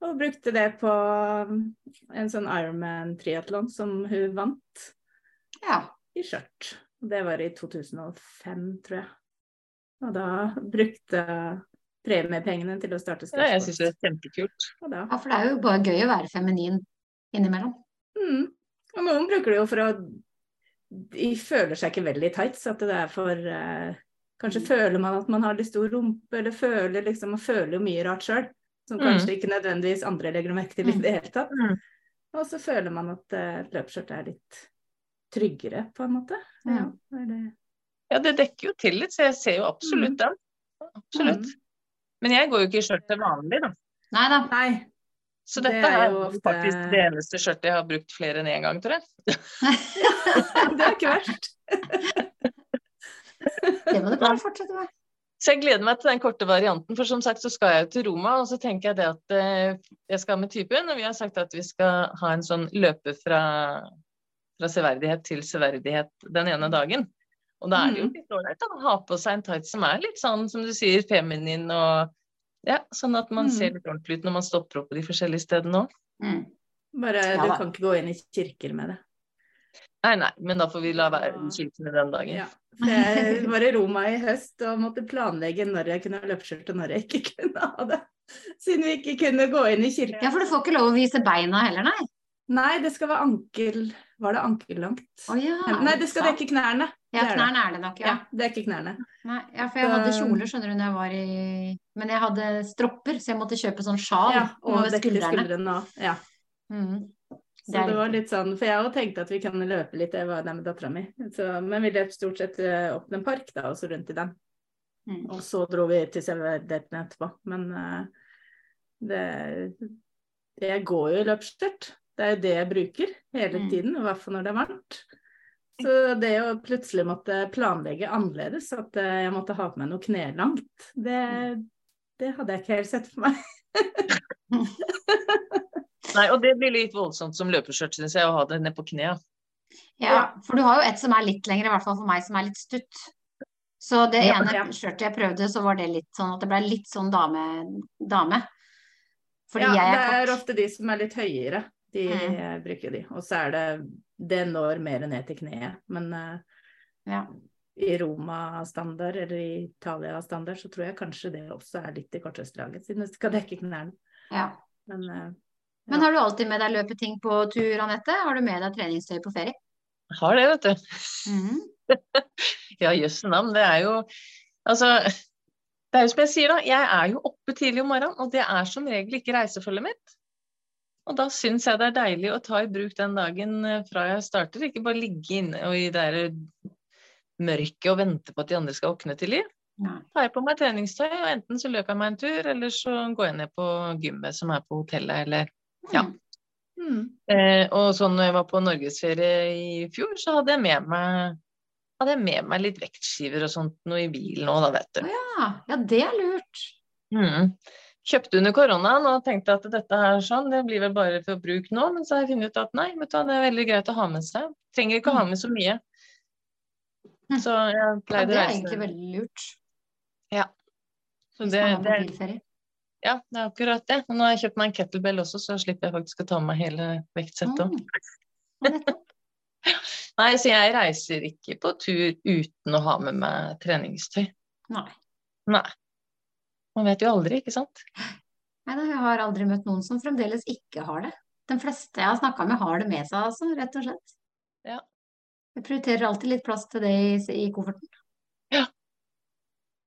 Og brukte det på um, en sånn Ironman-triatlon som hun vant Ja. i skjørt. Det var i 2005, tror jeg. Og da brukte premiepengene til å starte Ja, jeg syns det er kjempekult. Ja, for det er jo bare gøy å være feminin innimellom. Mm. Og noen bruker det jo for å De føler seg ikke veldig tights, at det er for eh, Kanskje føler man at man har litt stor rumpe, eller føler liksom Man føler jo mye rart sjøl. Som Mm. kanskje ikke nødvendigvis andre legger merke til i Mm. det hele tatt. Mm. Og så føler man at eh, et løpsskjørt er litt tryggere, på en måte. Ja. Ja, det... Ja, det dekker jo til litt, så jeg ser jo absolutt Mm. den. Absolutt. Men jeg går jo ikke i skjørt til vanlig, da. Nei da. Nei. Så dette er er jo ofte- faktisk det eneste skjørtet jeg har brukt flere enn én gang, tror jeg. Det er ikke verst. Det må du bare fortsette med. Så jeg gleder meg til den korte varianten, for som sagt så skal jeg jo til Roma, og så tenker jeg det at eh, jeg skal med typen, og vi har sagt at vi skal ha en sånn løpe fra, fra severdighet til severdighet den ene dagen. Og da er det jo Mhm. litt ålreit å ha på seg en tights som er litt sånn, som du sier, feminin og ja, sånn at man mm. ser litt ordentlig ut når man stopper opp på de forskjellige stedene òg. Mm. Bare Ja du kan ikke gå inn i kirker med det. Nei, nei, men da får vi la være kirkene den dagen. Ja. Jeg var i Roma i høst og måtte planlegge når jeg kunne ha løpeskjørt og når jeg ikke kunne ha det. Siden vi ikke kunne gå inn i kirken. Ja, for du får ikke lov å vise beina heller, nei? Nei, det skal være ankel... Var det ankellangt? Å ja. Nei, det skal dekke knærne. Ja, knærne er det nok, Ja, ja. det er ikke knærne. Nei, ja, for jeg hadde kjoler, skjønner du, når jeg var i Men jeg hadde stropper, så jeg måtte kjøpe sånn sjal Ja, og over skuldrene. skuldrene også. Ja. Mm. Så Det det var litt sånn, for jeg òg tenkte at vi kan løpe litt, jeg var der med dattera mi. Men vi løp stort sett opp til en park da, og så rundt i den. Mm. Og så dro vi til Severdetten etterpå. Men uh, det Jeg går jo i løpsskjørt. Det er jo det jeg bruker hele Mm. tiden, i hvert fall når det er varmt. Så det å plutselig måtte planlegge annerledes, at eh, jeg måtte ha på meg noe knelangt, det, det hadde jeg ikke helt sett for meg. Nei, og det blir litt voldsomt som løpeskjørt, syns jeg, å ha det ned på knea. Ja, for du har jo et som er litt lengre, i hvert fall for meg, som er litt stutt. Så det Ja, ene ja. skjørtet jeg prøvde, så var det litt sånn at det ble litt sånn dame. dame. Fordi ja, jeg det er er ofte de som er litt høyere. De Mm. bruker de. Og så er det Det når mer ned til kneet. Men eh, Ja. i Roma-standard eller i Italia-standard så tror jeg kanskje det også er litt i kortøstdraget, siden det skal dekke knærne. Ja. Men ja. Men har du alltid med deg løpeting på tur, Anette? Har du med deg treningstøy på ferie? Har det, vet du. Mhm. Ja, jøsse navn. Det er jo Altså, det er jo som jeg sier, da. Jeg er jo oppe tidlig om morgenen, og det er som regel ikke reisefølget mitt. Og da syns jeg det er deilig å ta i bruk den dagen eh, fra jeg starter, ikke bare ligge inne og i det mørket og vente på at de andre skal våkne til liv. Tar jeg på meg treningstøy, og enten så løper jeg meg en tur, eller så går jeg ned på gymmet som er på hotellet, eller Ja. Mm. mm, eh, Og sånn når jeg var på norgesferie i fjor, så hadde jeg med meg hadde jeg med meg litt vektskiver og sånt noe i bilen òg, da, vet du. Ja. ja, det er lurt. Mm. Kjøpte under koronaen og tenkte at dette her sånn, det blir vel bare for bruk nå, men så har jeg funnet ut at nei, vet du, det er veldig greit å ha med seg. Trenger ikke å ha med så mye. Mm. Så jeg Ja, det er egentlig veldig lurt. så Hvis det, man er det. Ja, det er akkurat det. Og nå har jeg kjøpt meg en kettlebell også, så slipper jeg faktisk å ta med hele vektsettet òg. Mm. Nei, så jeg reiser ikke på tur uten å ha med meg treningstøy. Nei. Nei. Man vet jo aldri, ikke sant? Nei da, jeg har aldri møtt noen som fremdeles ikke har det. De fleste jeg har snakka med, har det med seg, altså, rett og slett. Ja. Jeg prioriterer alltid litt plass til det i, i kofferten. Ja.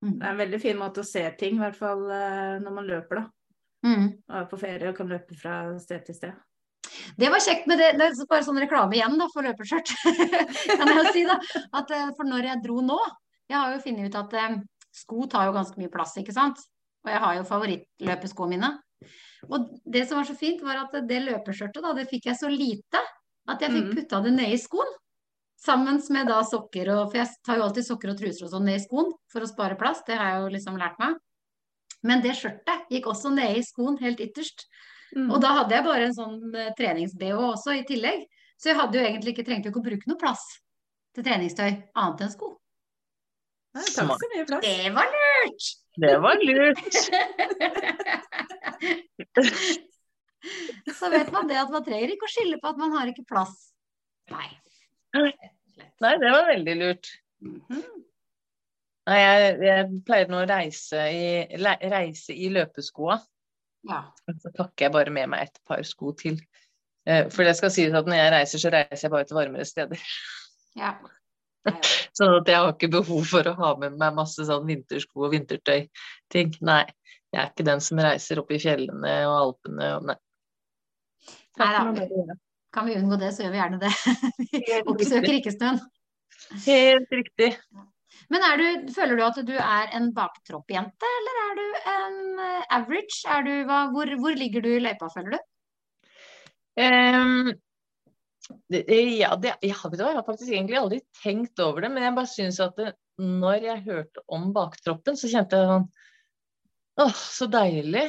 Mm. det er en veldig fin måte å se ting, i hvert fall eh, når man løper, da. Mm. Og er på ferie og kan løpe fra sted til sted. Det var kjekt med det. Det er bare sånn reklame igjen da, for løpeskjørt. kan jeg si da. At, eh, for når jeg dro nå Jeg har jo funnet ut at eh, sko tar jo ganske mye plass, ikke sant. Og jeg har jo favorittløpeskoene mine. Og det som var så fint, var at det løpeskjørtet, da, det fikk jeg så lite at jeg fikk Mhm. putta det ned i skoen. Sammen med da sokker og For jeg tar jo alltid sokker og truser og sånn ned i skoen for å spare plass. Det har jeg jo liksom lært meg. Men det skjørtet gikk også ned i skoen, helt ytterst. Mm. Og da hadde jeg bare en sånn eh, trenings-BH også i tillegg. Så jeg hadde jo egentlig ikke trengt ikke å bruke noe plass til treningstøy annet enn sko. Nei, det ikke så mye. Det var lurt! Det var lurt. Så vet man det at man trenger ikke å skylde på at man har ikke plass. Nei. Nei, det var veldig lurt. Mhm. Nei, jeg, jeg pleier nå å reise i, le, reise i løpeskoa. Ja. Så pakker jeg bare med meg et par sko til. Eh, For det skal sies at når jeg reiser, så reiser jeg bare til varmere steder. ja. Sånn at jeg har ikke behov for å ha med meg masse sånn vintersko og vintertøy-ting. Nei, jeg er ikke den som reiser opp i fjellene og Alpene og nei. Nei da. Kan vi unngå det, så gjør vi gjerne det. Vi oppsøker ikke snøen. Helt riktig. Men er du, føler du at du er en baktroppjente, eller er du en eh, average? Er du, hva, hvor, hvor ligger du i løypa, føler du? Ehm, det- ja, det, jeg, har, vet du jeg har faktisk egentlig aldri tenkt over det, men jeg bare syns at det, når jeg hørte om baktroppen, så kjente jeg sånn Åh, så deilig.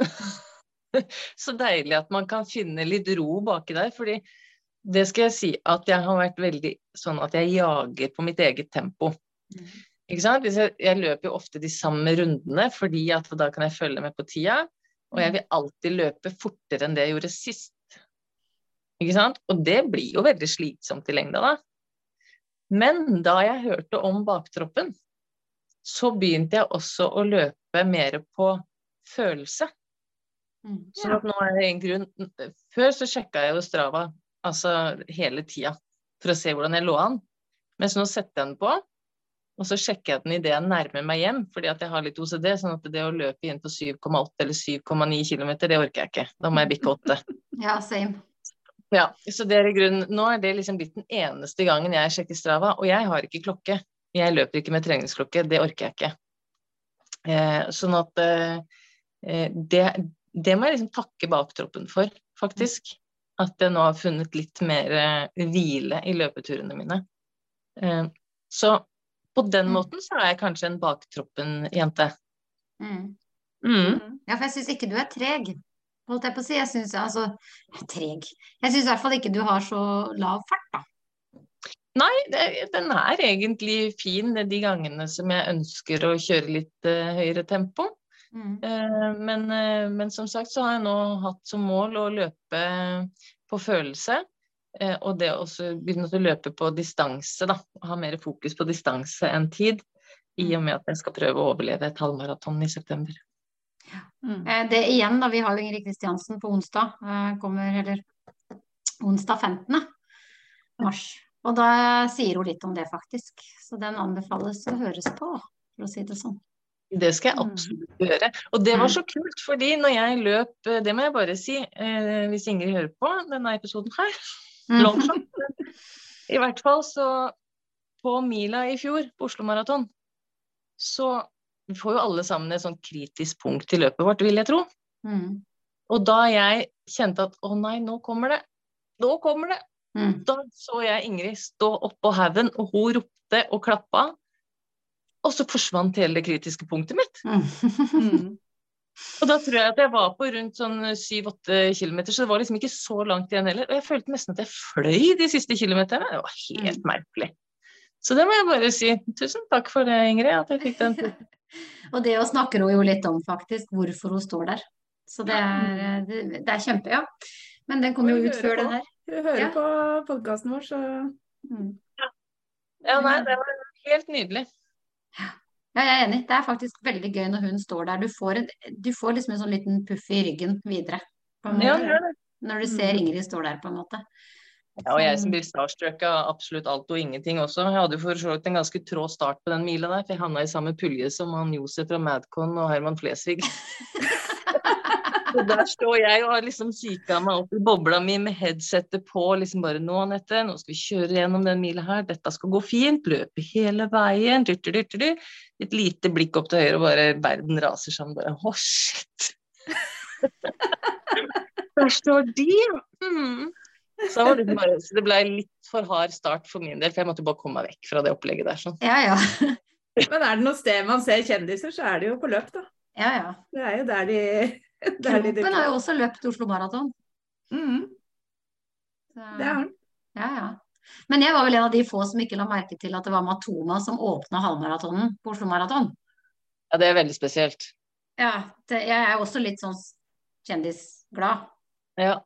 så deilig at man kan finne litt ro baki der. fordi det skal jeg si at jeg har vært veldig sånn at jeg jager på mitt eget tempo. Ikke sant? Jeg, jeg løper jo ofte de samme rundene, fordi at da kan jeg følge med på tida. Og jeg vil alltid løpe fortere enn det jeg gjorde sist. Ikke sant? Og det blir jo veldig slitsomt i lengda, da. Men da jeg hørte om baktroppen, så begynte jeg også å løpe mer på følelse. Mm. Så at nå er det en grunn Før så sjekka jeg jo Strava altså hele tida for å se hvordan jeg lå an. Mens nå setter jeg den på, og så sjekker jeg den idet jeg nærmer meg hjem, fordi at jeg har litt OCD. sånn at det å løpe inn på 7,8 eller 7,9 km, det orker jeg ikke. Da må jeg bikke 8. Ja, same. Ja, så det er i grunnen, Nå er det liksom blitt den eneste gangen jeg sjekker Strava, og jeg har ikke klokke. Jeg løper ikke med treningsklokke, det orker jeg ikke. Eh, sånn at eh, eh, det, det må jeg liksom takke baktroppen for, faktisk. At jeg nå har funnet litt mer eh, hvile i løpeturene mine. Eh, så på den Mm. måten så er jeg kanskje en baktroppen-jente. Mm. Mm. Ja, for jeg syns ikke du er treg, holdt jeg på å si. Jeg syns altså Treg. Jeg syns i hvert fall ikke du har så lav fart, da. Nei, det, den er egentlig fin de gangene som jeg ønsker å kjøre litt uh, høyere tempo. Mm. Uh, men, uh, men som sagt så har jeg nå hatt som mål å løpe på følelse. og det å begynne å løpe på distanse, da. Ha mer fokus på distanse enn tid. I og med at jeg skal prøve å overleve et halvmaraton i september. Mm. Eh, Det igjen, da. Vi har jo Ingrid Kristiansen på onsdag. eh, Kommer eller onsdag 15. mars. Og da sier hun litt om det, faktisk. Så den anbefales å høres på, for å si det sånn. Det skal jeg Mm. absolutt gjøre. Og det var så kult, fordi når jeg løp, eh, det må jeg bare si, eh, hvis Ingrid hører på denne episoden her, Mm. longshot. I hvert fall så på mila i fjor, på Oslo Maraton, så vi får jo alle sammen et sånn kritisk punkt i løpet vårt, vil jeg tro. Mm. Og da jeg kjente at å nei, nå kommer det, nå kommer det, Mm. da så jeg Ingrid stå oppå haugen, og hun ropte og klappa. Og så forsvant hele det kritiske punktet mitt. Mm. Mm. Og da tror jeg at jeg var på rundt sånn 7-8 km, så det var liksom ikke så langt igjen heller. Og jeg følte nesten at jeg fløy de siste kilometerne. Det var helt merkelig. Så det må jeg bare si. Tusen takk for det, Ingrid, at jeg fikk den. Og det snakker hun jo litt om, faktisk, hvorfor hun står der. Så det er, det, det er kjempe, ja. Men den kommer jo ut før på. den her. Hun hører Ja. på podkasten vår, så Mm. Ja, nei, det var helt nydelig. Ja, jeg er enig. Det er faktisk veldig gøy når hun står der. Du får, en, du får liksom en sånn liten puff i ryggen videre. På en Ja, det det. Når du ser Ingrid står der, på en måte. Ja, og jeg som blir starstruck av absolutt alt og ingenting også. Jeg hadde jo for så vidt en ganske trå start på den mila der, for jeg havna i samme pulje som han Josef fra Madcon og Herman Flesvig. Så der står jeg og har liksom kikka meg opp i bobla mi med headsetet på. liksom bare Nå, Anette, nå skal vi kjøre gjennom den mila her. Dette skal gå fint. Løpe hele veien. Et lite blikk opp til høyre, og bare verden raser sammen. Bare å, shit. Der står de. Mm. Så, var det bare, så det ble litt for hard start for min del, for jeg måtte bare komme meg vekk fra det opplegget der. Sånn. Ja, ja. Men er det noe sted man ser kjendiser, så er det jo på løp, da. Ja, ja. Det er jo der de der de har jo også løpt Oslo Maraton. Mm. Det har den. Ja, ja. Men jeg var vel en av de få som ikke la merke til at det var Matoma som åpna halvmaratonen på Oslo Maraton. Ja, det er veldig spesielt. Ja, det, jeg er også litt sånn kjendisglad. Ja.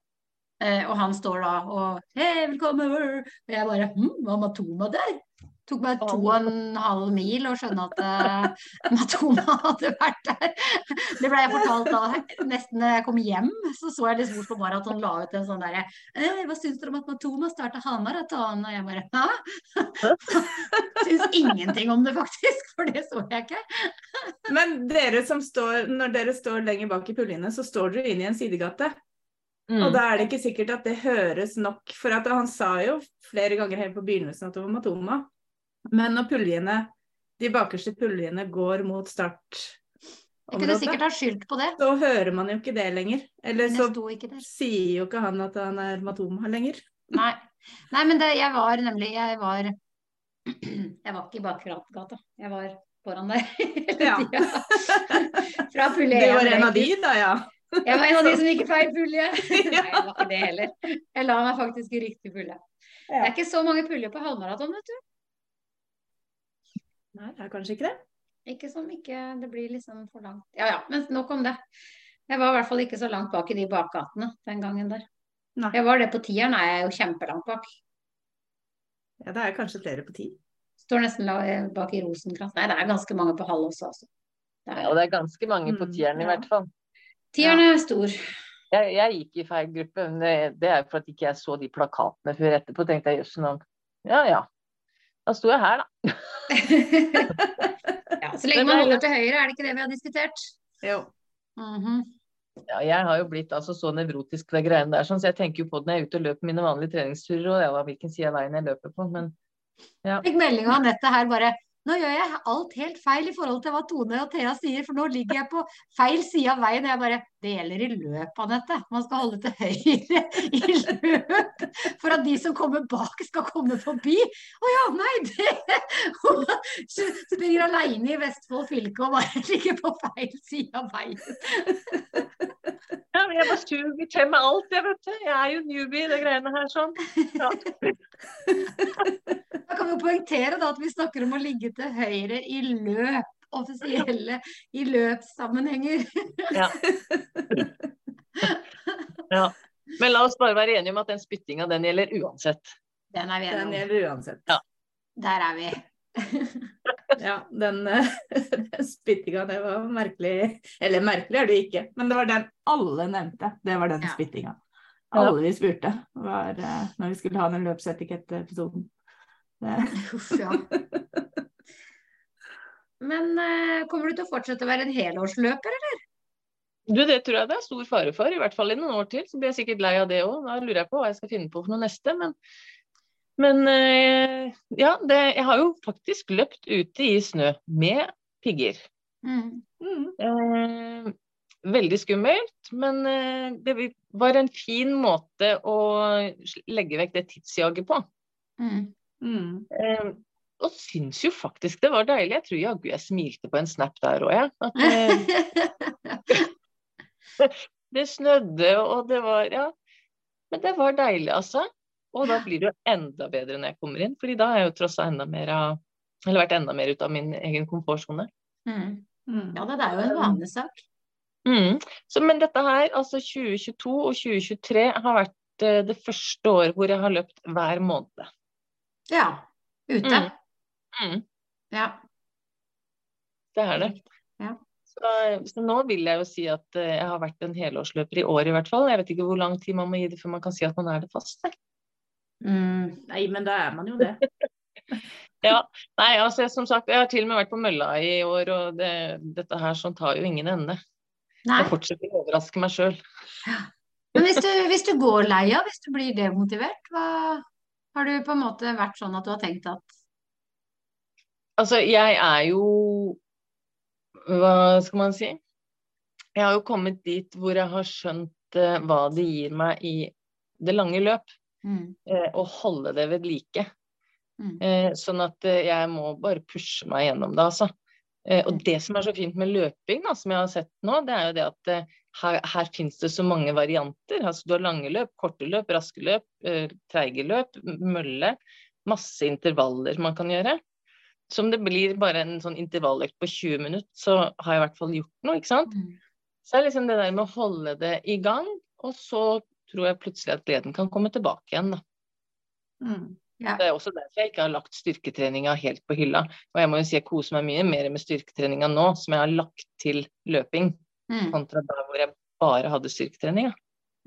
Eh, og han står da og Hei, velkommen! Og jeg bare Hm, var Matoma der? Tok meg to og en halv mil å skjønne at uh, Matoma hadde vært der. Det ble jeg fortalt da nesten da jeg kom hjem. Så så jeg liksom at han la ut en sånn derre eh, Hva syns dere om at Matoma starta halvmaraton? Og jeg bare Hæ? Syns ingenting om det, faktisk. For det så jeg ikke. Men dere som står, når dere står lenger bak i puljene, så står dere inn i en sidegate. Mm. Og da er det ikke sikkert at det høres nok. For at han sa jo flere ganger helt på begynnelsen at det var Matoma. Men når puljene, de bakerste puljene går mot start Jeg kunne sikkert ha skyldt på det. så hører man jo ikke det lenger. Eller så sier jo ikke han at han er matoma lenger. Nei. Nei, men det, jeg var nemlig Jeg var Jeg var ikke i bakgata. Jeg var foran der hele Ja. Fra Fra Du var en av de, da, ja. Jeg var en av de som gikk i feil pulje. Nei, jeg var ikke det heller. Jeg la meg faktisk i riktig pulje. Det er ikke så mange puljer på halvmaraton, vet du. Nei, det er kanskje ikke det. Ikke som ikke Det blir liksom for langt. Ja ja, men nok om det. Jeg var i hvert fall ikke så langt bak i de bakgatene den gangen der. Nei. Jeg var det på tieren, er jeg jo kjempelangt bak. Ja, det er kanskje flere på ti. Står nesten bak i Rosenkrantz. Nei, det er ganske mange på halv også, altså. Det Ja, er, det er ganske mange på Mm, ja. i hvert fall. Tieren er stor. Jeg, jeg gikk i feil gruppe, men det, det er for at ikke jeg så de plakatene før etterpå. tenkte jeg jøss. Ja ja. Da sto jeg her, da. Ja, så lenge man holder til høyre, er det ikke det vi har diskutert? Jo. Mhm. Ja, jeg har jo blitt altså så nevrotisk det greiene der, sånn, så jeg tenker jo på det når jeg er ute og løper mine vanlige treningsturer, og det var hvilken side av veien jeg løper på. Men Fikk melding av Anette her bare Nå gjør jeg alt helt feil i forhold til hva Tone og Thea sier, for nå ligger jeg på feil side av veien. Og jeg bare Det gjelder i løp, Anette. Man skal holde til høyre i løp for at de som kommer bak, skal komme forbi. Å ja, nei, det Hun springer aleine i Vestfold fylke og bare ligger på feil side av veien. ja, men jeg bare suger til meg alt, jeg, vet du. Jeg er jo newbie i de greiene her, sånn. Ja. Da kan vi jo poengtere da at vi snakker om å ligge til høyre i løp. Offisielle i løpssammenhenger. Ja. ja. Men la oss bare være enige om at den spyttinga, den gjelder uansett. Den er vi enige om. gjelder uansett. Der er vi. Ja, den den spyttinga, det var merkelig. Eller merkelig er det ikke, men det var den alle nevnte. Det var den Ja. spyttinga. Alle vi spurte, var eh, når vi skulle ha den løpsetikettepisoden. Uff, ja. Men eh, kommer du til å fortsette å være en helårsløper, eller? Du, det tror jeg det er stor fare for, i hvert fall i noen år til. Så blir jeg sikkert lei av det òg. Da lurer jeg på hva jeg skal finne på for noe neste. Men, men eh, ja, det, jeg har jo faktisk løpt ute i snø med pigger. Mm. Mm. Eh, veldig skummelt, men eh, det var en fin måte å legge vekk det tidsjaget på. Mm. Mm. Og syns jo faktisk det var deilig. Jeg tror jaggu jeg smilte på en snap der òg, jeg. At, eh, det snødde, og det var Ja. Men det var deilig, altså. Og da blir det jo enda bedre når jeg kommer inn, fordi da har jeg jo trossa enda mer av Eller vært enda mer ut av min egen komfortsone. Mm. Mm. Ja, det er jo en vanesak. Mm. Så, men dette her, altså 2022 og 2023, har vært eh, det første året hvor jeg har løpt hver måned. Ja. Ute. Mm. Ja. Det er det. Ja. Så, så nå vil jeg jo si at eh, jeg har vært en helårsløper i år i hvert fall. Jeg vet ikke hvor lang tid man må gi det før man kan si at man er det fast. Mm. Nei, men da er man jo det. Ja, nei, altså som sagt, jeg har til og med vært på mølla i år, og det, dette her sånn tar jo ingen ende. Nei. Jeg fortsetter å overraske meg sjøl. Men hvis du, hvis du går lei av, hvis du blir demotivert, hva har du på en måte vært sånn at du har tenkt at Altså, jeg er jo Hva skal man si? Jeg har jo kommet dit hvor jeg har skjønt uh, hva det gir meg i det lange løp. mm. Uh, å holde det ved like. Mm. Uh, sånn at jeg må bare pushe meg gjennom det, altså. Og det som er så fint med løping, da, som jeg har sett nå, det er jo det at her, her finnes det så mange varianter. Altså, du har lange løp, korte løp, raske løp, treige løp, mølle. Masse intervaller man kan gjøre. Så om det blir bare en sånn intervalløkt på 20 minutter, så har jeg i hvert fall gjort noe, ikke sant. Mm. Så det er liksom det der med å holde det i gang, og så tror jeg plutselig at gleden kan komme tilbake igjen, da. Mm. Ja. Det er også derfor jeg ikke har lagt styrketreninga helt på hylla. Og jeg må jo si jeg koser meg mye mer med styrketreninga nå, som jeg har lagt til løping, Mm. kontra der hvor jeg bare hadde styrketreninga.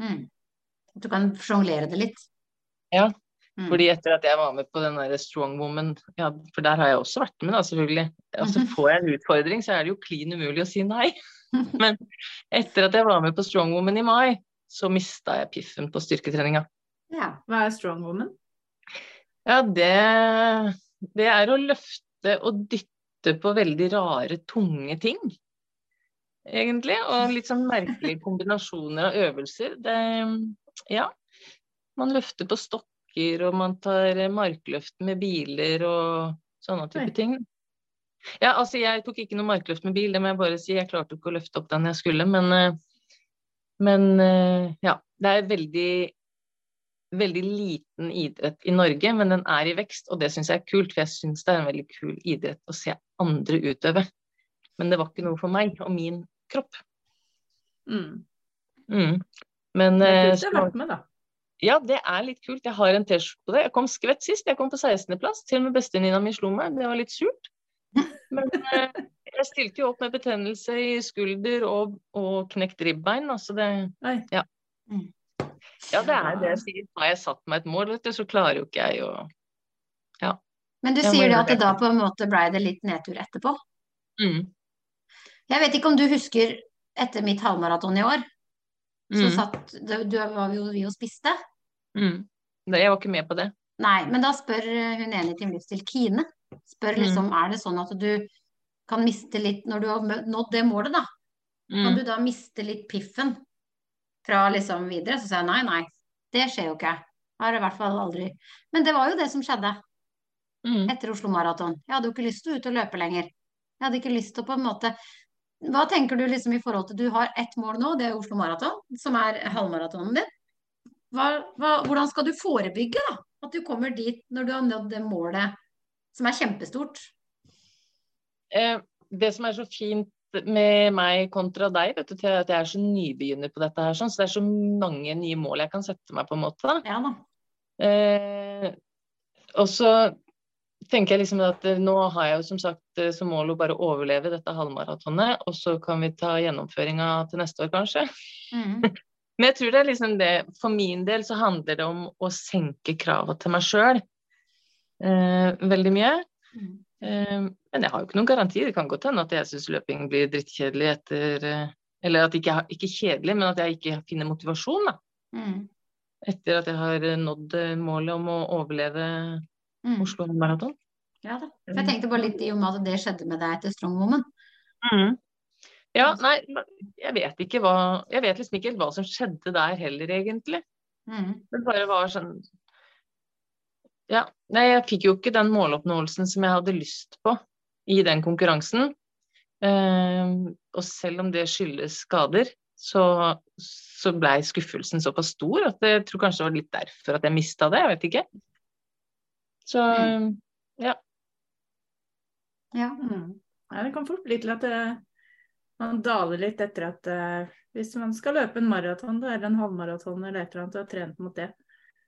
Mm. Du kan sjonglere det litt. Ja, Mm. Fordi etter at jeg var med på den der Strong Woman, ja, for der har jeg også vært med, da, selvfølgelig. Og så Mhm. får jeg en utfordring, så er det jo klin umulig å si nei. Men etter at jeg var med på Strong Woman i mai, så mista jeg piffen på styrketreninga. Ja. Hva er strong woman? Ja, det, det er å løfte og dytte på veldig rare, tunge ting. egentlig. Og litt sånn merkelige kombinasjoner av øvelser. Det, ja. Man løfter på stokker, og man tar markløft med biler og sånne type ting. Ja, altså jeg tok ikke noe markløft med bil, det må jeg bare si. Jeg klarte ikke å løfte opp den jeg skulle, men, eh, men eh, ja. Det er veldig veldig liten idrett i Norge, men den er i vekst, og det syns jeg er kult, for jeg syns det er en veldig kul idrett å se andre utøve. Men det var ikke noe for meg og min kropp. Mm. Mm. Men Det er eh, kult å ha vært med, da. Ja, det er litt kult. Jeg har en T-skjorte på det. Jeg kom skvett sist. Jeg kom på 16.-plass. Til og med bestevenninna mi slo meg. Det var litt surt. Men eh, jeg stilte jo opp med betennelse i skulder og, og knekt ribbein. Altså det Ja. Mm. ja, det er det jeg sier. Har jeg satt meg et mål, vet du, så klarer jo ikke jeg å Men du sier det at det det. da på en måte blei det litt nedtur etterpå. mm. Jeg vet ikke om du husker etter mitt halvmaraton i år, så Mm. satt du, du var jo vi og spiste. Mm. Jeg var ikke med på det. Nei, men da spør hun ene i Team Livsstil, Kine, spør Mm. liksom er det sånn at du kan miste litt når du har nådd det målet, da? Kan Mm. du da miste litt piffen fra liksom videre? Så sa jeg nei, nei, det skjer jo ikke. Har i hvert fall aldri. Men det var jo det som skjedde Mm. etter Oslo Maraton. Jeg hadde jo ikke lyst til å ut og løpe lenger. Jeg hadde ikke lyst til å på en måte Hva tenker du liksom i forhold til Du har ett mål nå, det er Oslo Maraton, som er halvmaratonen din. Hva, hva, hvordan skal du forebygge da? At du kommer dit når du har nådd det målet som er kjempestort? Eh, det som er så fint med meg kontra deg, vet du, at jeg er så nybegynner på dette her, sånn, så det er så mange nye mål jeg kan sette meg, på en måte. Ja da. Eh, og så tenker jeg liksom at eh, nå har jeg jo som sagt eh, som mål å bare overleve dette halvmaratonet, og så kan vi ta gjennomføringa til neste år, kanskje. Mm. Men jeg tror det er liksom det For min del så handler det om å senke krava til meg sjøl eh, veldig mye. Mm. Eh, men jeg har jo ikke noen garanti. Det kan godt hende at jeg syns løping blir drittkjedelig etter eh, Eller at ikke, ikke kjedelig, men at jeg ikke finner motivasjon da, Mm. etter at jeg har nådd målet om å overleve Mhm. Oslo Maraton. Ja da. For jeg tenkte bare litt i og med at det skjedde med deg etter Strong Woman. Ja, nei, jeg vet ikke hva Jeg vet liksom ikke helt hva som skjedde der heller, egentlig. Mm. Det bare var sånn Ja. Nei, jeg fikk jo ikke den måloppnåelsen som jeg hadde lyst på i den konkurransen. Eh, og selv om det skyldes skader, så, så blei skuffelsen såpass stor at jeg tror kanskje det var litt derfor at jeg mista det. Jeg vet ikke. Så Ja. Mm. Ja, det kan fort bli til at det, man daler litt etter at uh, hvis man skal løpe en maraton eller en halvmaraton eller et eller annet og har trent mot det,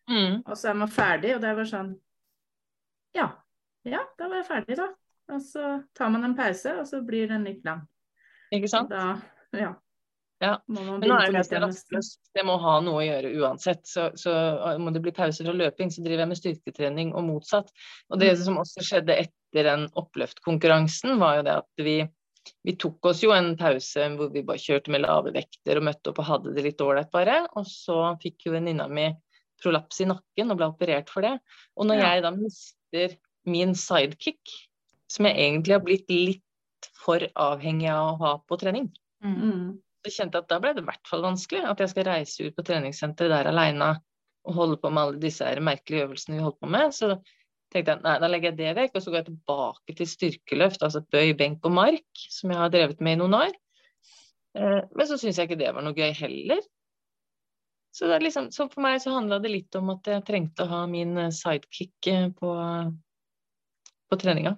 mm, og så er man ferdig, og det er bare sånn Ja, ja, da var jeg ferdig, da. Og så tar man en pause, og så blir den litt lang. ikke sant? Da, ja. Ja. Men nå er det nytt så igjen nesten. rastløs. Det må ha noe å gjøre uansett. Så, så må det bli pause fra løping, så driver jeg med styrketrening og motsatt. Og det Mm. som også skjedde etter den oppløftkonkurransen, var jo det at vi, vi tok oss jo en pause hvor vi bare kjørte med lave vekter og møtte opp og hadde det litt ålreit bare. Og så fikk jo venninna mi prolaps i nakken og ble operert for det. Og når Ja. jeg da mister min sidekick, som jeg egentlig har blitt litt for avhengig av å ha på trening, Mhm. Mm. Så kjente jeg at da ble det i hvert fall vanskelig. At jeg skal reise ut på treningssenteret der aleine og holde på med alle disse her merkelige øvelsene vi holdt på med. Så tenkte jeg nei, da legger jeg det vekk, og så går jeg tilbake til styrkeløft, altså bøy, benk og mark, som jeg har drevet med i noen år. Eh, men så syns jeg ikke det var noe gøy heller. Så, liksom, så for meg så handla det litt om at jeg trengte å ha min eh, sidekick eh, på, på treninga.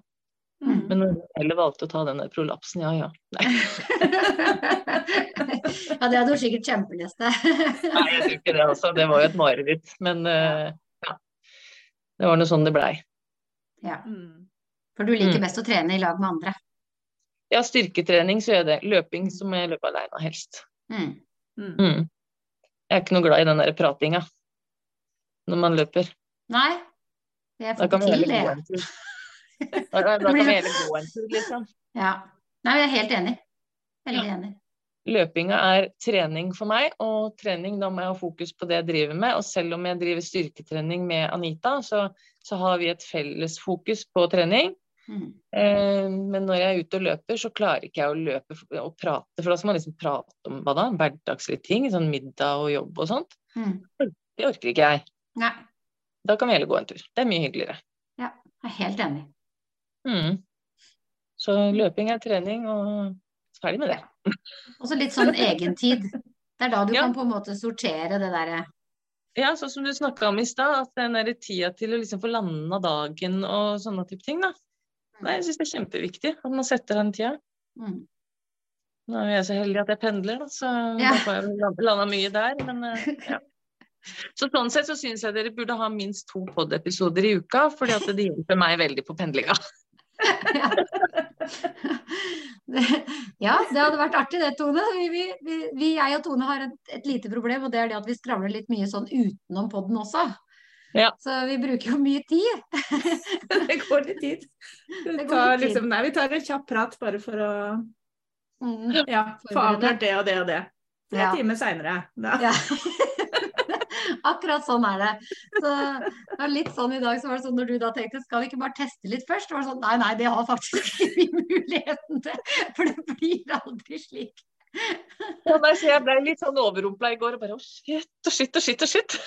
Mm. Men når heller valgte å ta den der prolapsen, ja ja. Ja, det hadde hun sikkert kjempelest til. Nei, jeg tror ikke det altså. Det var jo et mareritt. Men uh, ja. Det var nå sånn det blei. Ja, Mm. for du liker Mm. best å trene i lag med andre. Ja, styrketrening så gjør jeg det. Løping så må jeg løpe aleine helst. Mm. Mm. Mm. Jeg er ikke noe glad i den der pratinga når man løper. Nei, det ikke vi til det. Da, kan vi heller gå en tur, liksom. Ja. Nei, jeg er helt enig. Veldig enig. Løpinga er trening for meg, og trening da må jeg ha fokus på det jeg driver med. Og selv om jeg driver styrketrening med Anita, så, så har vi et felles fokus på trening. Mm. Eh, men når jeg er ute og løper, så klarer ikke jeg å løpe og prate, for da skal man liksom prate om hva da? Hverdagslige ting, sånn middag og jobb og sånt. Mm. Det orker ikke jeg. Nei, Da kan vi heller gå en tur. Det er mye hyggeligere. jeg er helt enig. Mm. Så løping er trening, og ferdig med det. Og så litt sånn egentid. Det er da du Ja. kan på en måte sortere det derre Ja, sånn som du snakka om i stad, at den derre tida til å liksom få landa dagen og sånne type ting, da. Nei, jeg syns det er kjempeviktig at man setter den tida. mm. Nå er jeg så heldig at jeg pendler, da, så Ja. da får jeg landa mye der. Men eh, ja. Så sånn sett så syns jeg dere burde ha minst to pod-episoder i uka, fordi at det hjelper meg veldig på pendlinga. Det- Ja, det hadde vært artig det, Tone. Vi, vi, vi, jeg og Tone har et, et lite problem, og det er det at vi skravler litt mye sånn utenom podden også. Ja. Så vi bruker jo mye tid. Det går litt tid. Det tar, liksom, nei, vi tar en kjapp prat bare for å Mm. ja, få avklart det og det og det. Tre Ja. timer seinere. Ja. Akkurat sånn er det. Så det var litt sånn i dag, så var det sånn når du da tenkte skal vi ikke bare teste litt først? Så var sånn nei, nei, det har faktisk ikke vi muligheten til. For det blir aldri slik. Ja, nei, så jeg ble litt sånn overrumpla i går og bare å shit og shit og shit og shit.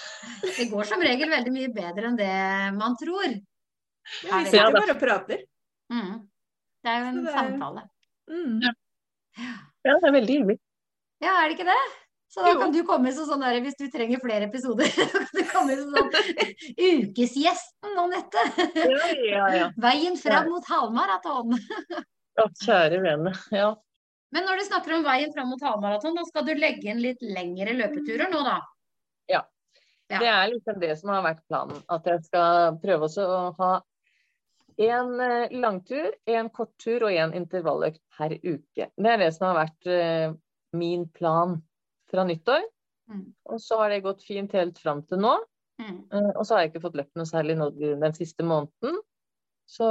Det går som regel veldig mye bedre enn det man tror. Ja, vi Ja, sitter bare og prater. Mm. Det er jo en det samtale. Mm. Ja, det er veldig hyggelig. Ja, er det ikke det? Så da kan du komme som sånn der, hvis du trenger flere episoder, så kan du komme som sånn ukesgjesten, Anette. Ja, ja, ja. Veien fram mot halvmaraton. Å, kjære vene. Ja. Men når du snakker om veien fram mot halvmaraton, da skal du legge inn litt lengre løpeturer nå, da? Ja. Det er liksom det som har vært planen. At jeg skal prøve å ha en eh, langtur, en korttur og en intervalløkt per uke. Det er det som har vært eh, min plan fra nyttår. Mm. Og så har det gått fint helt fram til nå. Mm. Eh, og så har jeg ikke fått løpt noe særlig nå den siste måneden. Så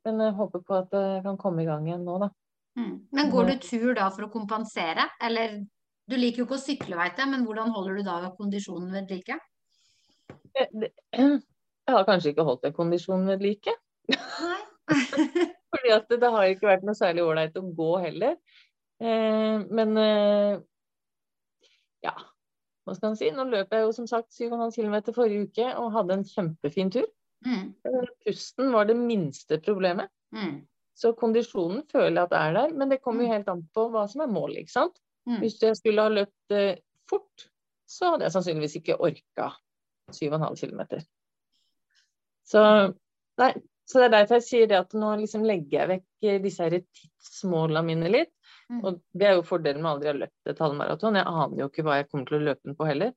Men jeg håper på at jeg kan komme i gang igjen nå, da. Mm. Men går du tur da for å kompensere? Eller du liker jo ikke å sykle, veit jeg, men hvordan holder du da kondisjonen ved like? Eh, Jeg har kanskje ikke holdt en kondisjon ved like. Fordi at det, det har ikke vært noe særlig ålreit å gå heller. Eh, men eh, ja, hva skal man si. Nå løp jeg jo som sagt 7,5 km forrige uke og hadde en kjempefin tur. Mm. Eh, Pusten var det minste problemet. Mm. Så kondisjonen føler jeg at er der, men det kommer jo helt an på hva som er målet. ikke sant? Mm. Hvis jeg skulle ha løpt eh, fort, så hadde jeg sannsynligvis ikke orka 7,5 km. Så, nei, så det er derfor jeg sier det at nå liksom legger jeg vekk eh, disse her tidsmålene mine litt. Mm. Og det er jo fordelen med aldri å ha løpt et halvmaraton. Jeg aner jo ikke hva jeg kommer til å løpe den på heller.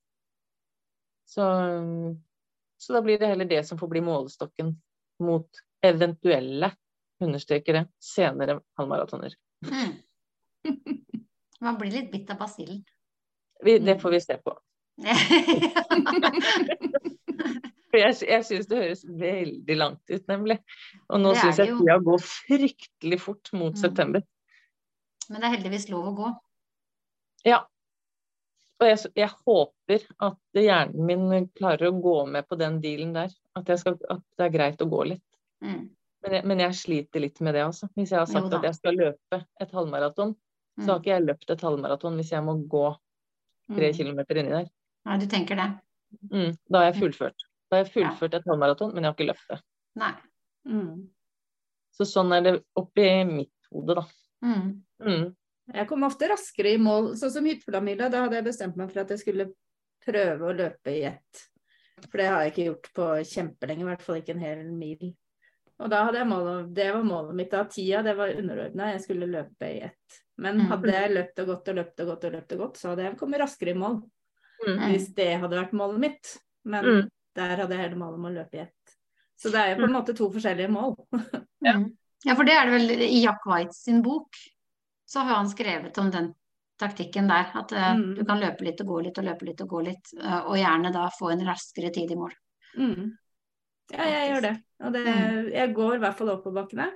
Så, så da blir det heller det som får bli målestokken mot eventuelle, understreker det, senere halvmaratoner. Mm. Man blir litt bitt av basillen. Det får vi se på. For jeg, jeg syns det høres veldig langt ut, nemlig. Og nå syns jeg tida går fryktelig fort mot Mm. september. Men det er heldigvis lov å gå. Ja. Og jeg, jeg håper at hjernen min klarer å gå med på den dealen der. At, jeg skal, at det er greit å gå litt. Mm. Men jeg, men jeg sliter litt med det, altså. Hvis jeg har sagt at jeg skal løpe et halvmaraton, så har Mm. ikke jeg løpt et halvmaraton hvis jeg må gå tre Mm. kilometer inni der. Nei, du tenker det? Mm, da har jeg fullført. Da har jeg fullført et halvmaraton, men jeg har ikke løpt det. Nei. Mm. Så sånn er det oppi mitt hode, da. Mm. Mm. Jeg kom ofte raskere i mål, sånn som hytteflamila. Da hadde jeg bestemt meg for at jeg skulle prøve å løpe i ett. For det har jeg ikke gjort på kjempelenge, i hvert fall ikke en hel mil. Og da hadde jeg målet, det var målet mitt da. Tida, det var underordna, jeg skulle løpe i ett. Men Mm. hadde jeg løpt og gått og løpt og gått og løpt og gått, så hadde jeg kommet raskere i mål. Mm. Mm. Hvis det hadde vært målet mitt. Men Mm. Der hadde jeg hele målet om å løpe i ett. Så det er jo på en måte to forskjellige mål. Ja. Mm. ja, for det er det vel i Jack White sin bok. Så har han skrevet om den taktikken der. At uh, Mm. du kan løpe litt og gå litt og løpe litt og gå litt. uh, og gjerne da få en raskere tid i mål. Mm. Ja, jeg gjør det. Og det, Mm. jeg går i hvert fall oppoverbakkene.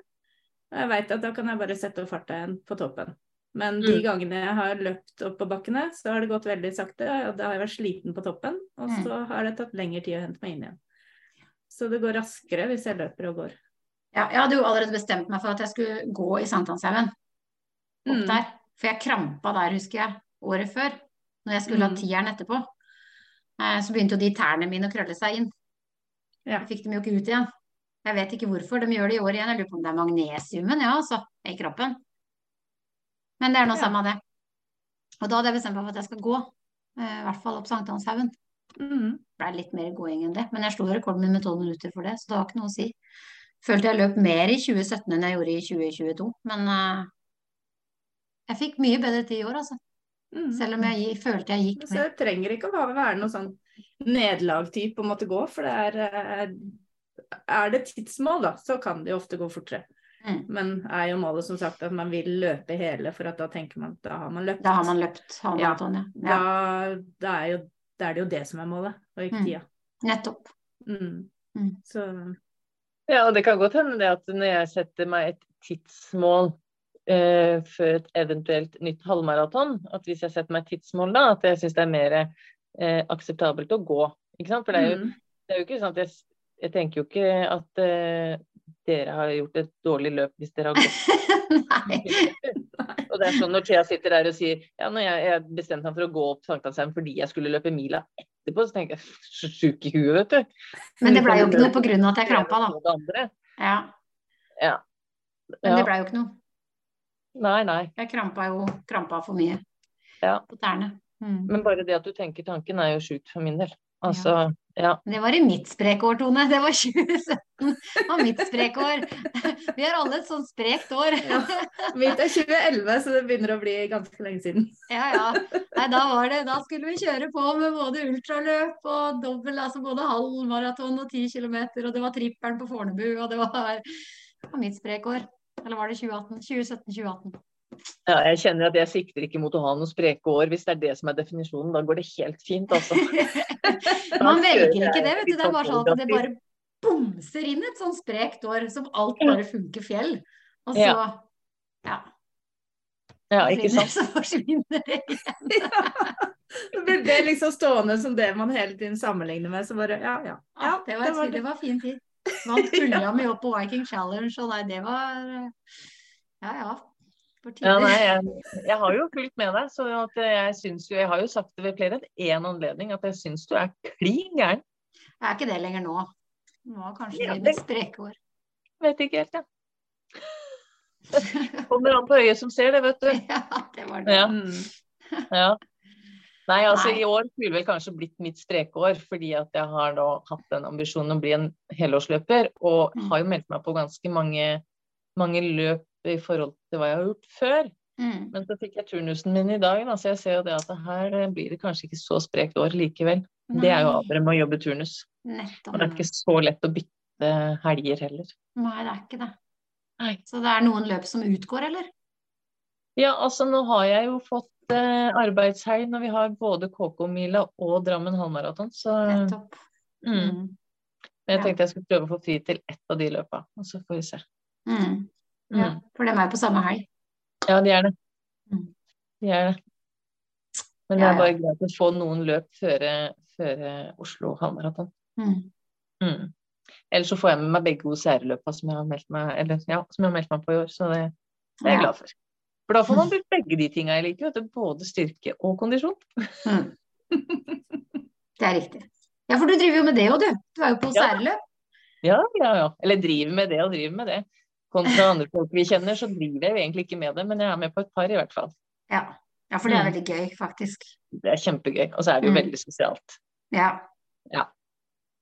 Og jeg veit at da kan jeg bare sette opp farta igjen på toppen. Men de Mm. gangene jeg har løpt oppoverbakkene, så har det gått veldig sakte, og da har jeg vært sliten på toppen. Og Mm. så har det tatt lengre tid å hente meg inn igjen. Så det går raskere hvis jeg løper og går. Ja, jeg hadde jo allerede bestemt meg for at jeg skulle gå i Sankthanshaugen. Opp Mm. der. For jeg krampa der, husker jeg, året før. Når jeg skulle ha Mm. tieren etterpå. Eh, så begynte jo de tærne mine å krølle seg inn. Ja. Jeg fikk dem jo ikke ut igjen. Jeg vet ikke hvorfor. De gjør det i år igjen. Jeg lurer på om det er magnesiumen, ja, altså, i kroppen. Men det er nå Ja. samme det. Og da hadde jeg bestemt meg for at jeg skal gå. eh, I hvert fall opp Sankthanshaugen. Mm. ble litt mer gåing enn det. Men jeg slo rekorden min med 12 minutter for det, så det har ikke noe å si. Følte jeg løp mer i 2017 enn jeg gjorde i 2022. Men uh, jeg fikk mye bedre tid i år, altså. Mm. Selv om jeg følte jeg gikk Så det trenger ikke å være- noe sånn nederlag-typ å måtte gå, for det er eh, Er det tidsmål, da, så kan det jo ofte gå fortere. Mm. Men er jo målet som sagt at man vil løpe hele, for at da tenker man at da har man løpt. Da har man løpt Ja. halvmaraton, ja. Da, ja. da, er jo, da er det jo det som er målet, og ikke Mm. tida. Nettopp. Mm. Mm. Så Ja, og det kan godt hende det at når jeg setter meg et tidsmål eh, før et eventuelt nytt halvmaraton, at hvis jeg setter meg et tidsmål da, at jeg syns det er mer eh, akseptabelt å gå. Ikke sant? For det er jo, mm. det er jo ikke sånn at jeg, jeg tenker jo ikke at uh, dere har gjort et dårlig løp hvis dere har gått Og det er sånn når Thea sitter der og sier ja, når jeg, jeg bestemte meg for å gå opp Sankthanshaugen fordi jeg skulle løpe mila etterpå, så tenker jeg sjuk i huet, vet du. Men det blei jo ikke noe på grunn av at jeg krampa, da. Ja. Ja. Men det blei jo ikke noe. Nei, nei. Jeg krampa jo krampa for mye Ja. på tærne. Mm. Men bare det at du tenker tanken er jo sjukt for min del. Altså, ja. Det var i mitt sprekår, Tone. Det var 2017. Det var mitt sprekår. Vi har alle et sånn sprekt år. Ja. Mitt er 2011, så det begynner å bli ganske lenge siden. Ja, ja. Nei, da var det Da skulle vi kjøre på med både ultraløp og dobbel, altså både halv maraton og 10 km, og det var trippelen på Fornebu, og det var, det var mitt sprekår. Eller var det 2018? 2017-2018. Ja, jeg kjenner at jeg sikter ikke mot å ha noen spreke år. Hvis det er det som er definisjonen, da går det helt fint, altså. Man velger ikke det, vet du. Det er bare sånn at det bare bomser inn et sånn sprekt år som alt bare funker fjell. Og så Ja. ja. Ja, ikke sant. Så forsvinner det igjen. Så blir liksom stående som det man hele tiden sammenligner med. Så bare ja, ja. Ja, det var, det var et- det var fin tid. Vant pulja mi opp på Viking Challenge, og nei, det var Ja ja. Ja, nei, jeg, jeg har jo fulgt med deg, så jeg syns jo Jeg har jo sagt det ved flere enn én anledning at jeg syns du er klin gæren. Jeg er ikke det lenger nå. Nå kanskje Ja, det mitt sprekår. Vet ikke helt, jeg. Kommer an på øyet som ser det, vet du. Ja, det var det. Ja. Ja. Nei, altså Nei. i år skulle vel kanskje blitt mitt strekeår, fordi at jeg har da hatt den ambisjonen å bli en helårsløper, og Mm. har jo meldt meg på ganske mange, mange løp i forhold til hva jeg har gjort før. Mm. Men så fikk jeg turnusen min i dag, da, så jeg ser jo det at det her blir det kanskje ikke så sprekt år likevel. Det er jo avgjørende med å jobbe turnus. Nettom. Og det er ikke så lett å bytte helger heller. Nei, det er ikke det. Nei. Så det er noen løp som utgår, eller? Ja, altså nå har jeg jo fått eh, arbeidshelg når vi har både KK-mila og Drammen halvmaraton, så Nettopp. mm. Mm. Men jeg tenkte jeg skulle prøve å få fri til ett av de løpa, og så får vi se. Mm. Mm. Ja, for dem er på samme helg. Ja, de er det. Mm. De er det. Men det er bare bare greit å få noen løp før, før Oslo halvmaraton. Mm. Mm. Ellers så får jeg med meg begge OCR-løpa som jeg ja, som jeg har meldt meg på i år, så det, det er jeg Ja. glad for. For da får man brukt begge de tinga jeg liker, vet du. Både styrke og kondisjon. Mm. Det er riktig. Ja, for du driver jo med det òg, du. Du er jo på Ja. særløp. Ja, ja, ja. Eller driver med det og driver med det. Kontra andre folk vi kjenner, så driver jeg jo egentlig ikke med det, men jeg er med på et par i hvert fall. Ja. ja, for det er Mm. veldig gøy, faktisk. Det er kjempegøy. Og så er det jo Mm. veldig sosialt. Ja.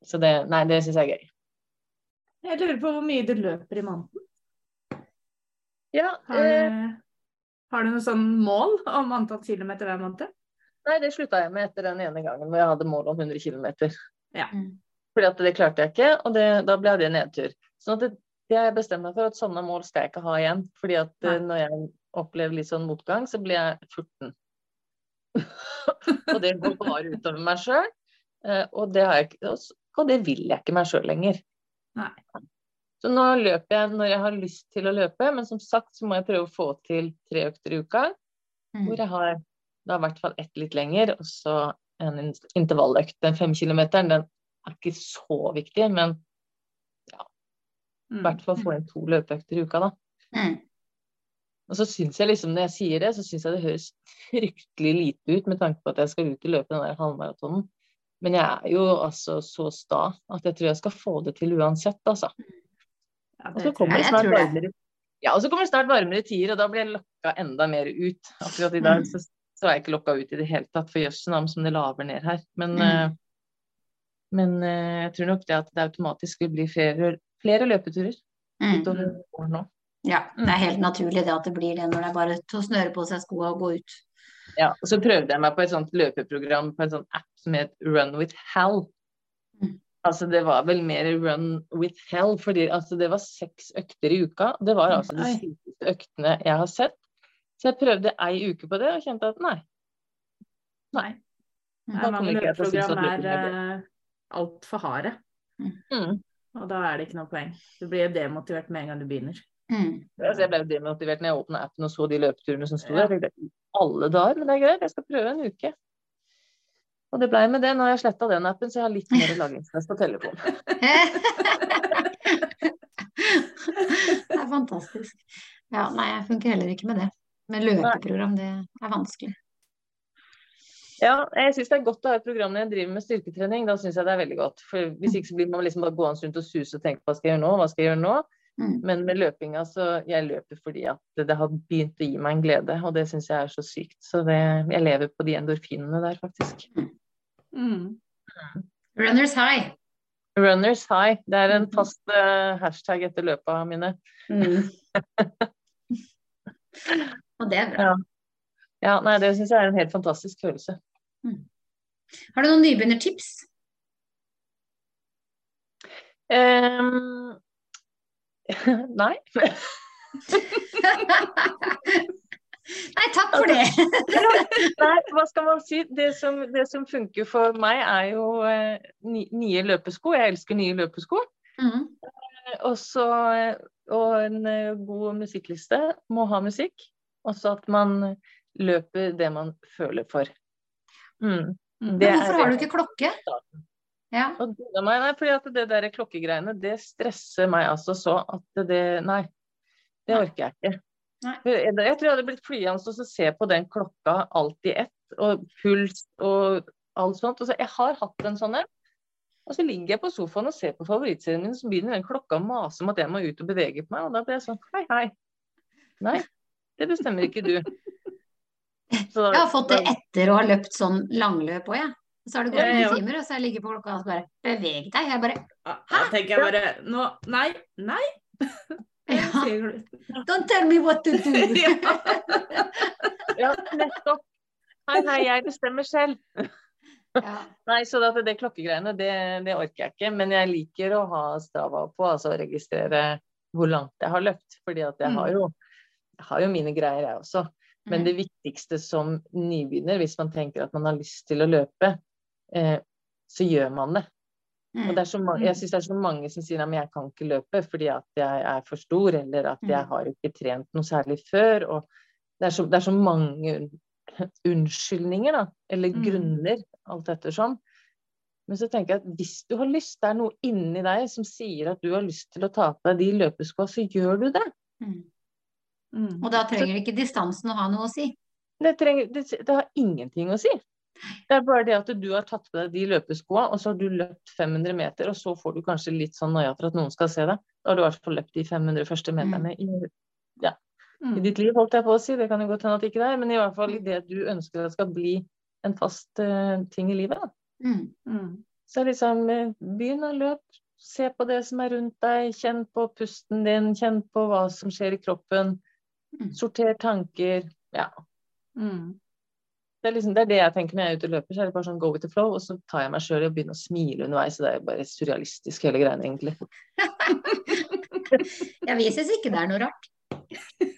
Så det, nei, det syns jeg er gøy. Jeg lurer på hvor mye du løper i måneden. Ja, Har du, eh, har du noe sånn mål om antall kilometer hver måned? nei, det slutta jeg med etter den ene gangen hvor jeg hadde mål om 100 km. Ja. Mm. Fordi at det klarte jeg ikke, og det, da ble det nedtur. Sånn at det, jeg bestemt meg for at sånne mål skal jeg ikke ha igjen. Fordi at eh, når jeg opplever litt sånn motgang, så blir jeg 14. og det går bare utover meg sjøl. Og, det har jeg ikke- og det vil jeg ikke meg sjøl lenger. Nei. Så nå løper jeg når jeg har lyst til å løpe, men som sagt så må jeg prøve å få til tre økter i uka. Mm. Hvor jeg har da i hvert fall ett litt lenger, og så en in- intervalløkt. Den fem kilometeren, den er ikke så viktig, men. I Mm. hvert fall få inn to løpeøkter i uka, da. Mm. Og så syns jeg liksom, når jeg sier det, så syns jeg det høres fryktelig lite ut med tanke på at jeg skal ut og løpe den der halvmaratonen. Men jeg er jo altså så sta at jeg tror jeg skal få det til uansett, altså. Ja, Og så kommer det snart varmere Ja, og så kommer det snart varmere tider, og da blir jeg lokka enda mer ut. Akkurat i dag Mm. så, så er jeg ikke lokka ut i det hele tatt, for jøssen om som det laver ned her. Men, Mm. eh, men eh, jeg tror nok det at det automatisk vil bli flere, flere løpeturer Mm. utover våren nå. Ja, det er helt naturlig det at det blir det når det er bare til å snøre på seg skoa og gå ut. Ja, og så prøvde jeg meg på et sånt løpeprogram på en sånn app som het Run with Hell. Mm. Altså det var vel mer Run with Hell, fordi altså, det var seks økter i uka. Det var altså de sykeste øktene jeg har sett. Så jeg prøvde ei uke på det og kjente at nei. Nei. Mm. Nei, at løpeprogram er er uh, altfor harde. Mm. Og da er det ikke noe poeng. Du blir demotivert med en gang du begynner. Mm. Altså, jeg ble demotivert når jeg åpna appen og så de løpeturene som sto der. Jeg tenkte alle dager, men det er greit, jeg skal prøve en uke. Og det blei med det. Nå har jeg sletta den appen, så jeg har litt mer lagringsplass på telefonen. det er fantastisk. Ja, nei, jeg funker heller ikke med det. Med løpeprogram, det er vanskelig. Ja, jeg syns det er godt å ha et program når jeg driver med styrketrening. Da syns jeg det er veldig godt. For hvis ikke så blir man liksom bare gående rundt og suse og tenke hva skal jeg gjøre nå, hva skal jeg gjøre nå? Mm. Men med løpinga så jeg løper fordi at det, det har begynt å gi meg en glede, og det syns jeg er så sykt. Så det, jeg lever på de endorfinene der, faktisk. Mm. Runners high. Runners high. Det er en fast uh, hashtag etter løpa mine. Og det er bra. Ja, nei, det syns jeg er en helt fantastisk følelse. Har du noen nybegynnertips? Um, nei. Nei, takk for det. nei, hva skal man si? Det som, det som funker for meg, er jo eh, nye løpesko. Jeg elsker nye løpesko. Mm. Og så eh, Og en eh, god musikkliste. Må ha musikk. Også at man løper det man føler for. Mm. Mm. Det Men hvorfor har du ikke klokke? Ja. Det, meg, nei, fordi det der klokkegreiene, det stresser meg altså så at det Nei, det orker jeg ikke. Nei. Jeg, jeg tror jeg hadde blitt flyende og se på den klokka alt i ett, og puls og alt sånt. Og så, jeg har hatt en sånn en. Og så ligger jeg på sofaen og ser på favorittserien min, så begynner den klokka å mase om at jeg må ut og bevege på meg, og da blir jeg sånn hei, hei. Nei, det bestemmer ikke du. Så, Jeg har fått det etter å ha løpt sånn langløp òg, jeg. Så har det gått noen ja. timer, og så ligger jeg på klokka og bare Beveg deg. Jeg bare Hæ? Da tenker jeg bare Nå Nei, nei. ja. Don't tell me what to do. Ja, nettopp. Hei, hei, jeg bestemmer selv. Ja. Nei, så det, det klokkegreiene, det, det orker jeg ikke. Men jeg liker å ha Strava på, altså registrere hvor langt jeg har løpt. Fordi at jeg har jo, jeg har jo mine greier, jeg også. Men Mm. det viktigste som nybegynner, hvis man tenker at man har lyst til å løpe, eh, så gjør man det. Og det er så mange, jeg syns det er så mange som sier at jeg kan ikke løpe fordi at jeg er for stor, eller at jeg Mm. har ikke trent noe særlig før. Og det er så, det er så mange unnskyldninger, da. Eller Mm. grunner, alt ettersom. Men så tenker jeg at hvis du har lyst, det er noe inni deg som sier at du har lyst til å ta på deg de løpeskoa, så gjør du det. Mm. Mm. Og da trenger ikke distansen å ha noe å si. Det, trenger, det, det har ingenting å si. Det er bare det at du har tatt på deg de løpeskoa, og så har du løpt 500 meter, og så får du kanskje litt sånn noia for at noen skal se deg. Da har du i hvert fall løpt de 500 første meterne i, i Mm. ditt liv, holdt jeg på å si. Det kan jo godt hende at det ikke det er, men i hvert fall i det du ønsker at skal bli en fast uh, ting i livet. Mm. Mm. Så liksom eh, begynn å løpe. Se på det som er rundt deg, kjenn på pusten din, kjenn på hva som skjer i kroppen. Mm. Sorter tanker. Ja. Mm. Det er, liksom, det er det jeg tenker når jeg er ute og løper. Så er det bare sånn go with the flow, og så tar jeg meg sjøl i å begynne å smile underveis. Så det er bare surrealistisk hele greia, egentlig. Jeg vises ikke det er noe rart.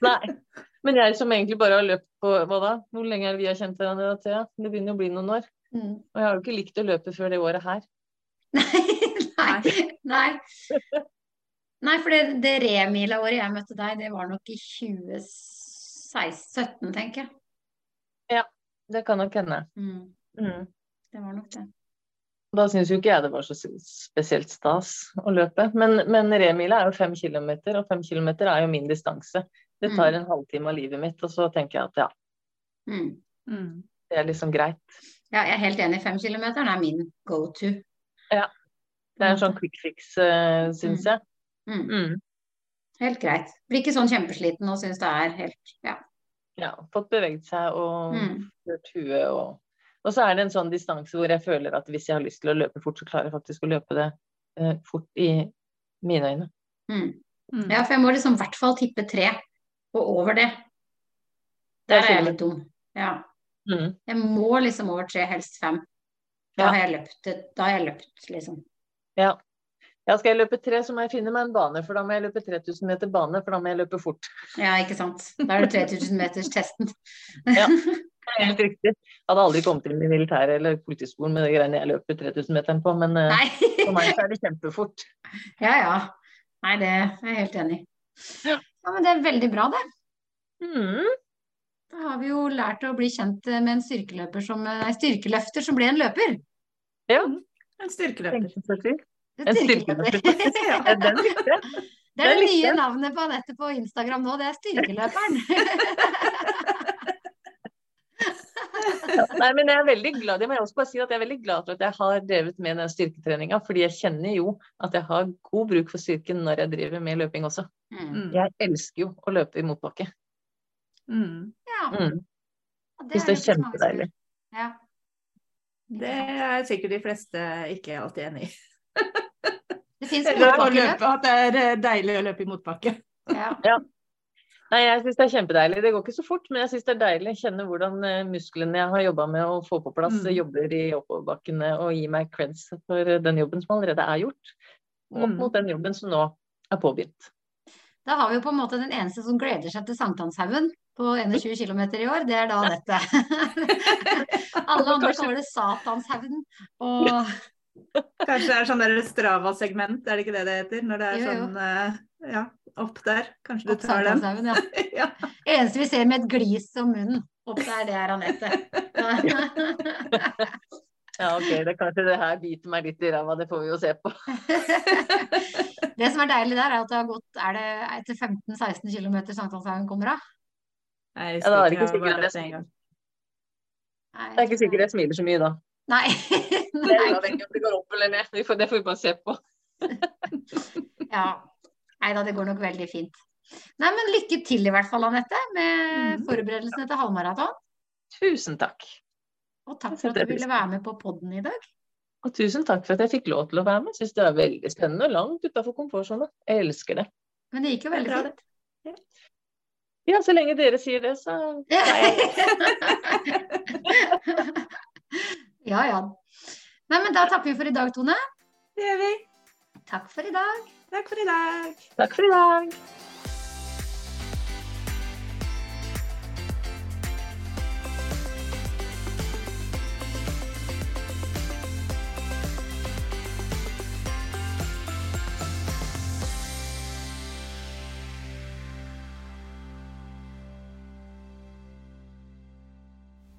Nei. Men jeg som egentlig bare har løpt på hva da? Hvor lenge er vi har kjent hverandre, da, Thea? Det begynner å bli noen år. Mm. Og jeg har jo ikke likt å løpe før det året her. Nei, nei, nei. Nei, for det, det remila-året jeg møtte deg, det var nok i 2017, tenker jeg. Ja, Det kan nok hende. Mm. Mm. Det var nok det. Da syns jo ikke jeg det var så spesielt stas å løpe. Men, men remila er jo fem kilometer, og fem kilometer er jo min distanse. Det tar Mm. en halvtime av livet mitt, og så tenker jeg at ja, Mm. Mm. det er liksom greit. Ja, jeg er helt enig. Fem kilometer er min go to. Ja. Det er en sånn quick fix, uh, syns jeg. Mm. Mm. Helt greit. Blir ikke sånn kjempesliten og syns det er helt Ja. Ja, fått beveget seg og Mm. huet og Og så er det en sånn distanse hvor jeg føler at hvis jeg har lyst til å løpe fort, så klarer jeg faktisk å løpe det eh, fort i mine øyne. Mm. Mm. Ja, for jeg må liksom i hvert fall tippe tre og over det. Er Der er jeg litt dum. Ja. Mm. Jeg må liksom over tre, helst fem. Da Ja. har jeg løpt, da har jeg løpt, liksom. Ja. Ja. Skal jeg løpe tre, så må jeg finne meg en bane, for da må jeg løpe 3000 meter bane, for da må jeg løpe fort. Ja, ikke sant. Da er det 3000 meters testen. Ja. Helt riktig. Jeg hadde aldri kommet inn i militæret eller politiskolen med de greiene jeg løper 3000-meteren på, men eh, for meg så er det kjempefort. Ja, ja. Nei, det er jeg helt enig i. Ja. Ja, men det er veldig bra, det. Mm. Da har vi jo lært å bli kjent med en styrkeløper som Nei, styrkeløfter som ble en løper. Ja, En styrkeløper. En styrkeløper. Ja, den likte jeg. Det er det nye navnet på Anette på Instagram nå, det er Styrkeløperen. Nei, men jeg er veldig glad, det må jeg også bare si at jeg er veldig glad for at jeg har drevet med den styrketreninga, fordi jeg kjenner jo at jeg har god bruk for styrken når jeg driver med løping også. Mm. Mm. Jeg elsker jo å løpe i motbakke. Mm. Ja, Mm. det er mange som kjempedeilig. Ja. Det er sikkert de fleste ikke alltid enig i. Det fins motbakkeløp. at det er eh, deilig å løpe i motbakke. Ja. Nei, jeg syns det er kjempedeilig. Det går ikke så fort, men jeg syns det er deilig å kjenne hvordan eh, musklene jeg har jobba med å få på plass, Mm. jobber i oppoverbakkene og gi meg creds for den jobben som allerede er gjort. Opp Mm. mot den jobben som nå er påbegynt. Da har vi jo på en måte den eneste som gleder seg til Sankthanshaugen på 21 km i år, det er da dette. Alle andre kaller det Satanshaugen. Og Kanskje det er sånn Strava-segment, er det ikke det det heter? Når det er Jo, jo. sånn uh, ja, opp der. Kanskje du tar den? Ja. ja. Eneste vi ser med et glis om munnen opp der, det er Anette. Ja, ok, det er kanskje det her biter meg litt i ræva, det får vi jo se på. Det som er deilig der, er at det har gått er det etter 15-16 km Sankthanshaugen kommer av. Nei, jeg Ja, da er det ikke sikkert jeg ikke sikkert jeg smiler så mye da. Nei. Det Nei. om det går opp eller ned. Får, det får vi bare se på. Ja. Nei da, det går nok veldig fint. Nei, men lykke til i hvert fall, Anette, med Mhm. forberedelsene til halvmaraton. Tusen takk. Og takk for at du ville være med på podden i dag. Og tusen takk for at jeg fikk lov til å være med. Syns det er veldig spennende og langt utafor komfortsona. Jeg elsker det. Men det gikk jo veldig bra, fint. Ja, så lenge dere sier det, så ja, ja. Nei, men da takker vi for i dag, Tone. Det gjør vi. Takk for i dag. Takk for i dag. takk for i dag.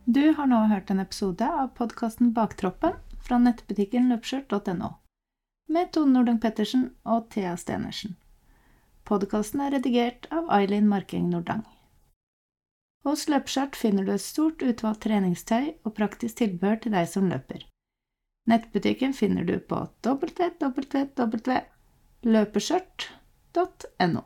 Du har nå hørt en episode av podkasten Baktroppen fra nettbutikken løpskjørt.no med Tone Nordung Pettersen og Thea Stenersen. Podkasten er redigert av Ailin Marking Nordang. Hos Løpskjørt finner du et stort utvalgt treningstøy og praktisk tilbehør til deg som løper. Nettbutikken finner du på www.løpeskjørt.no.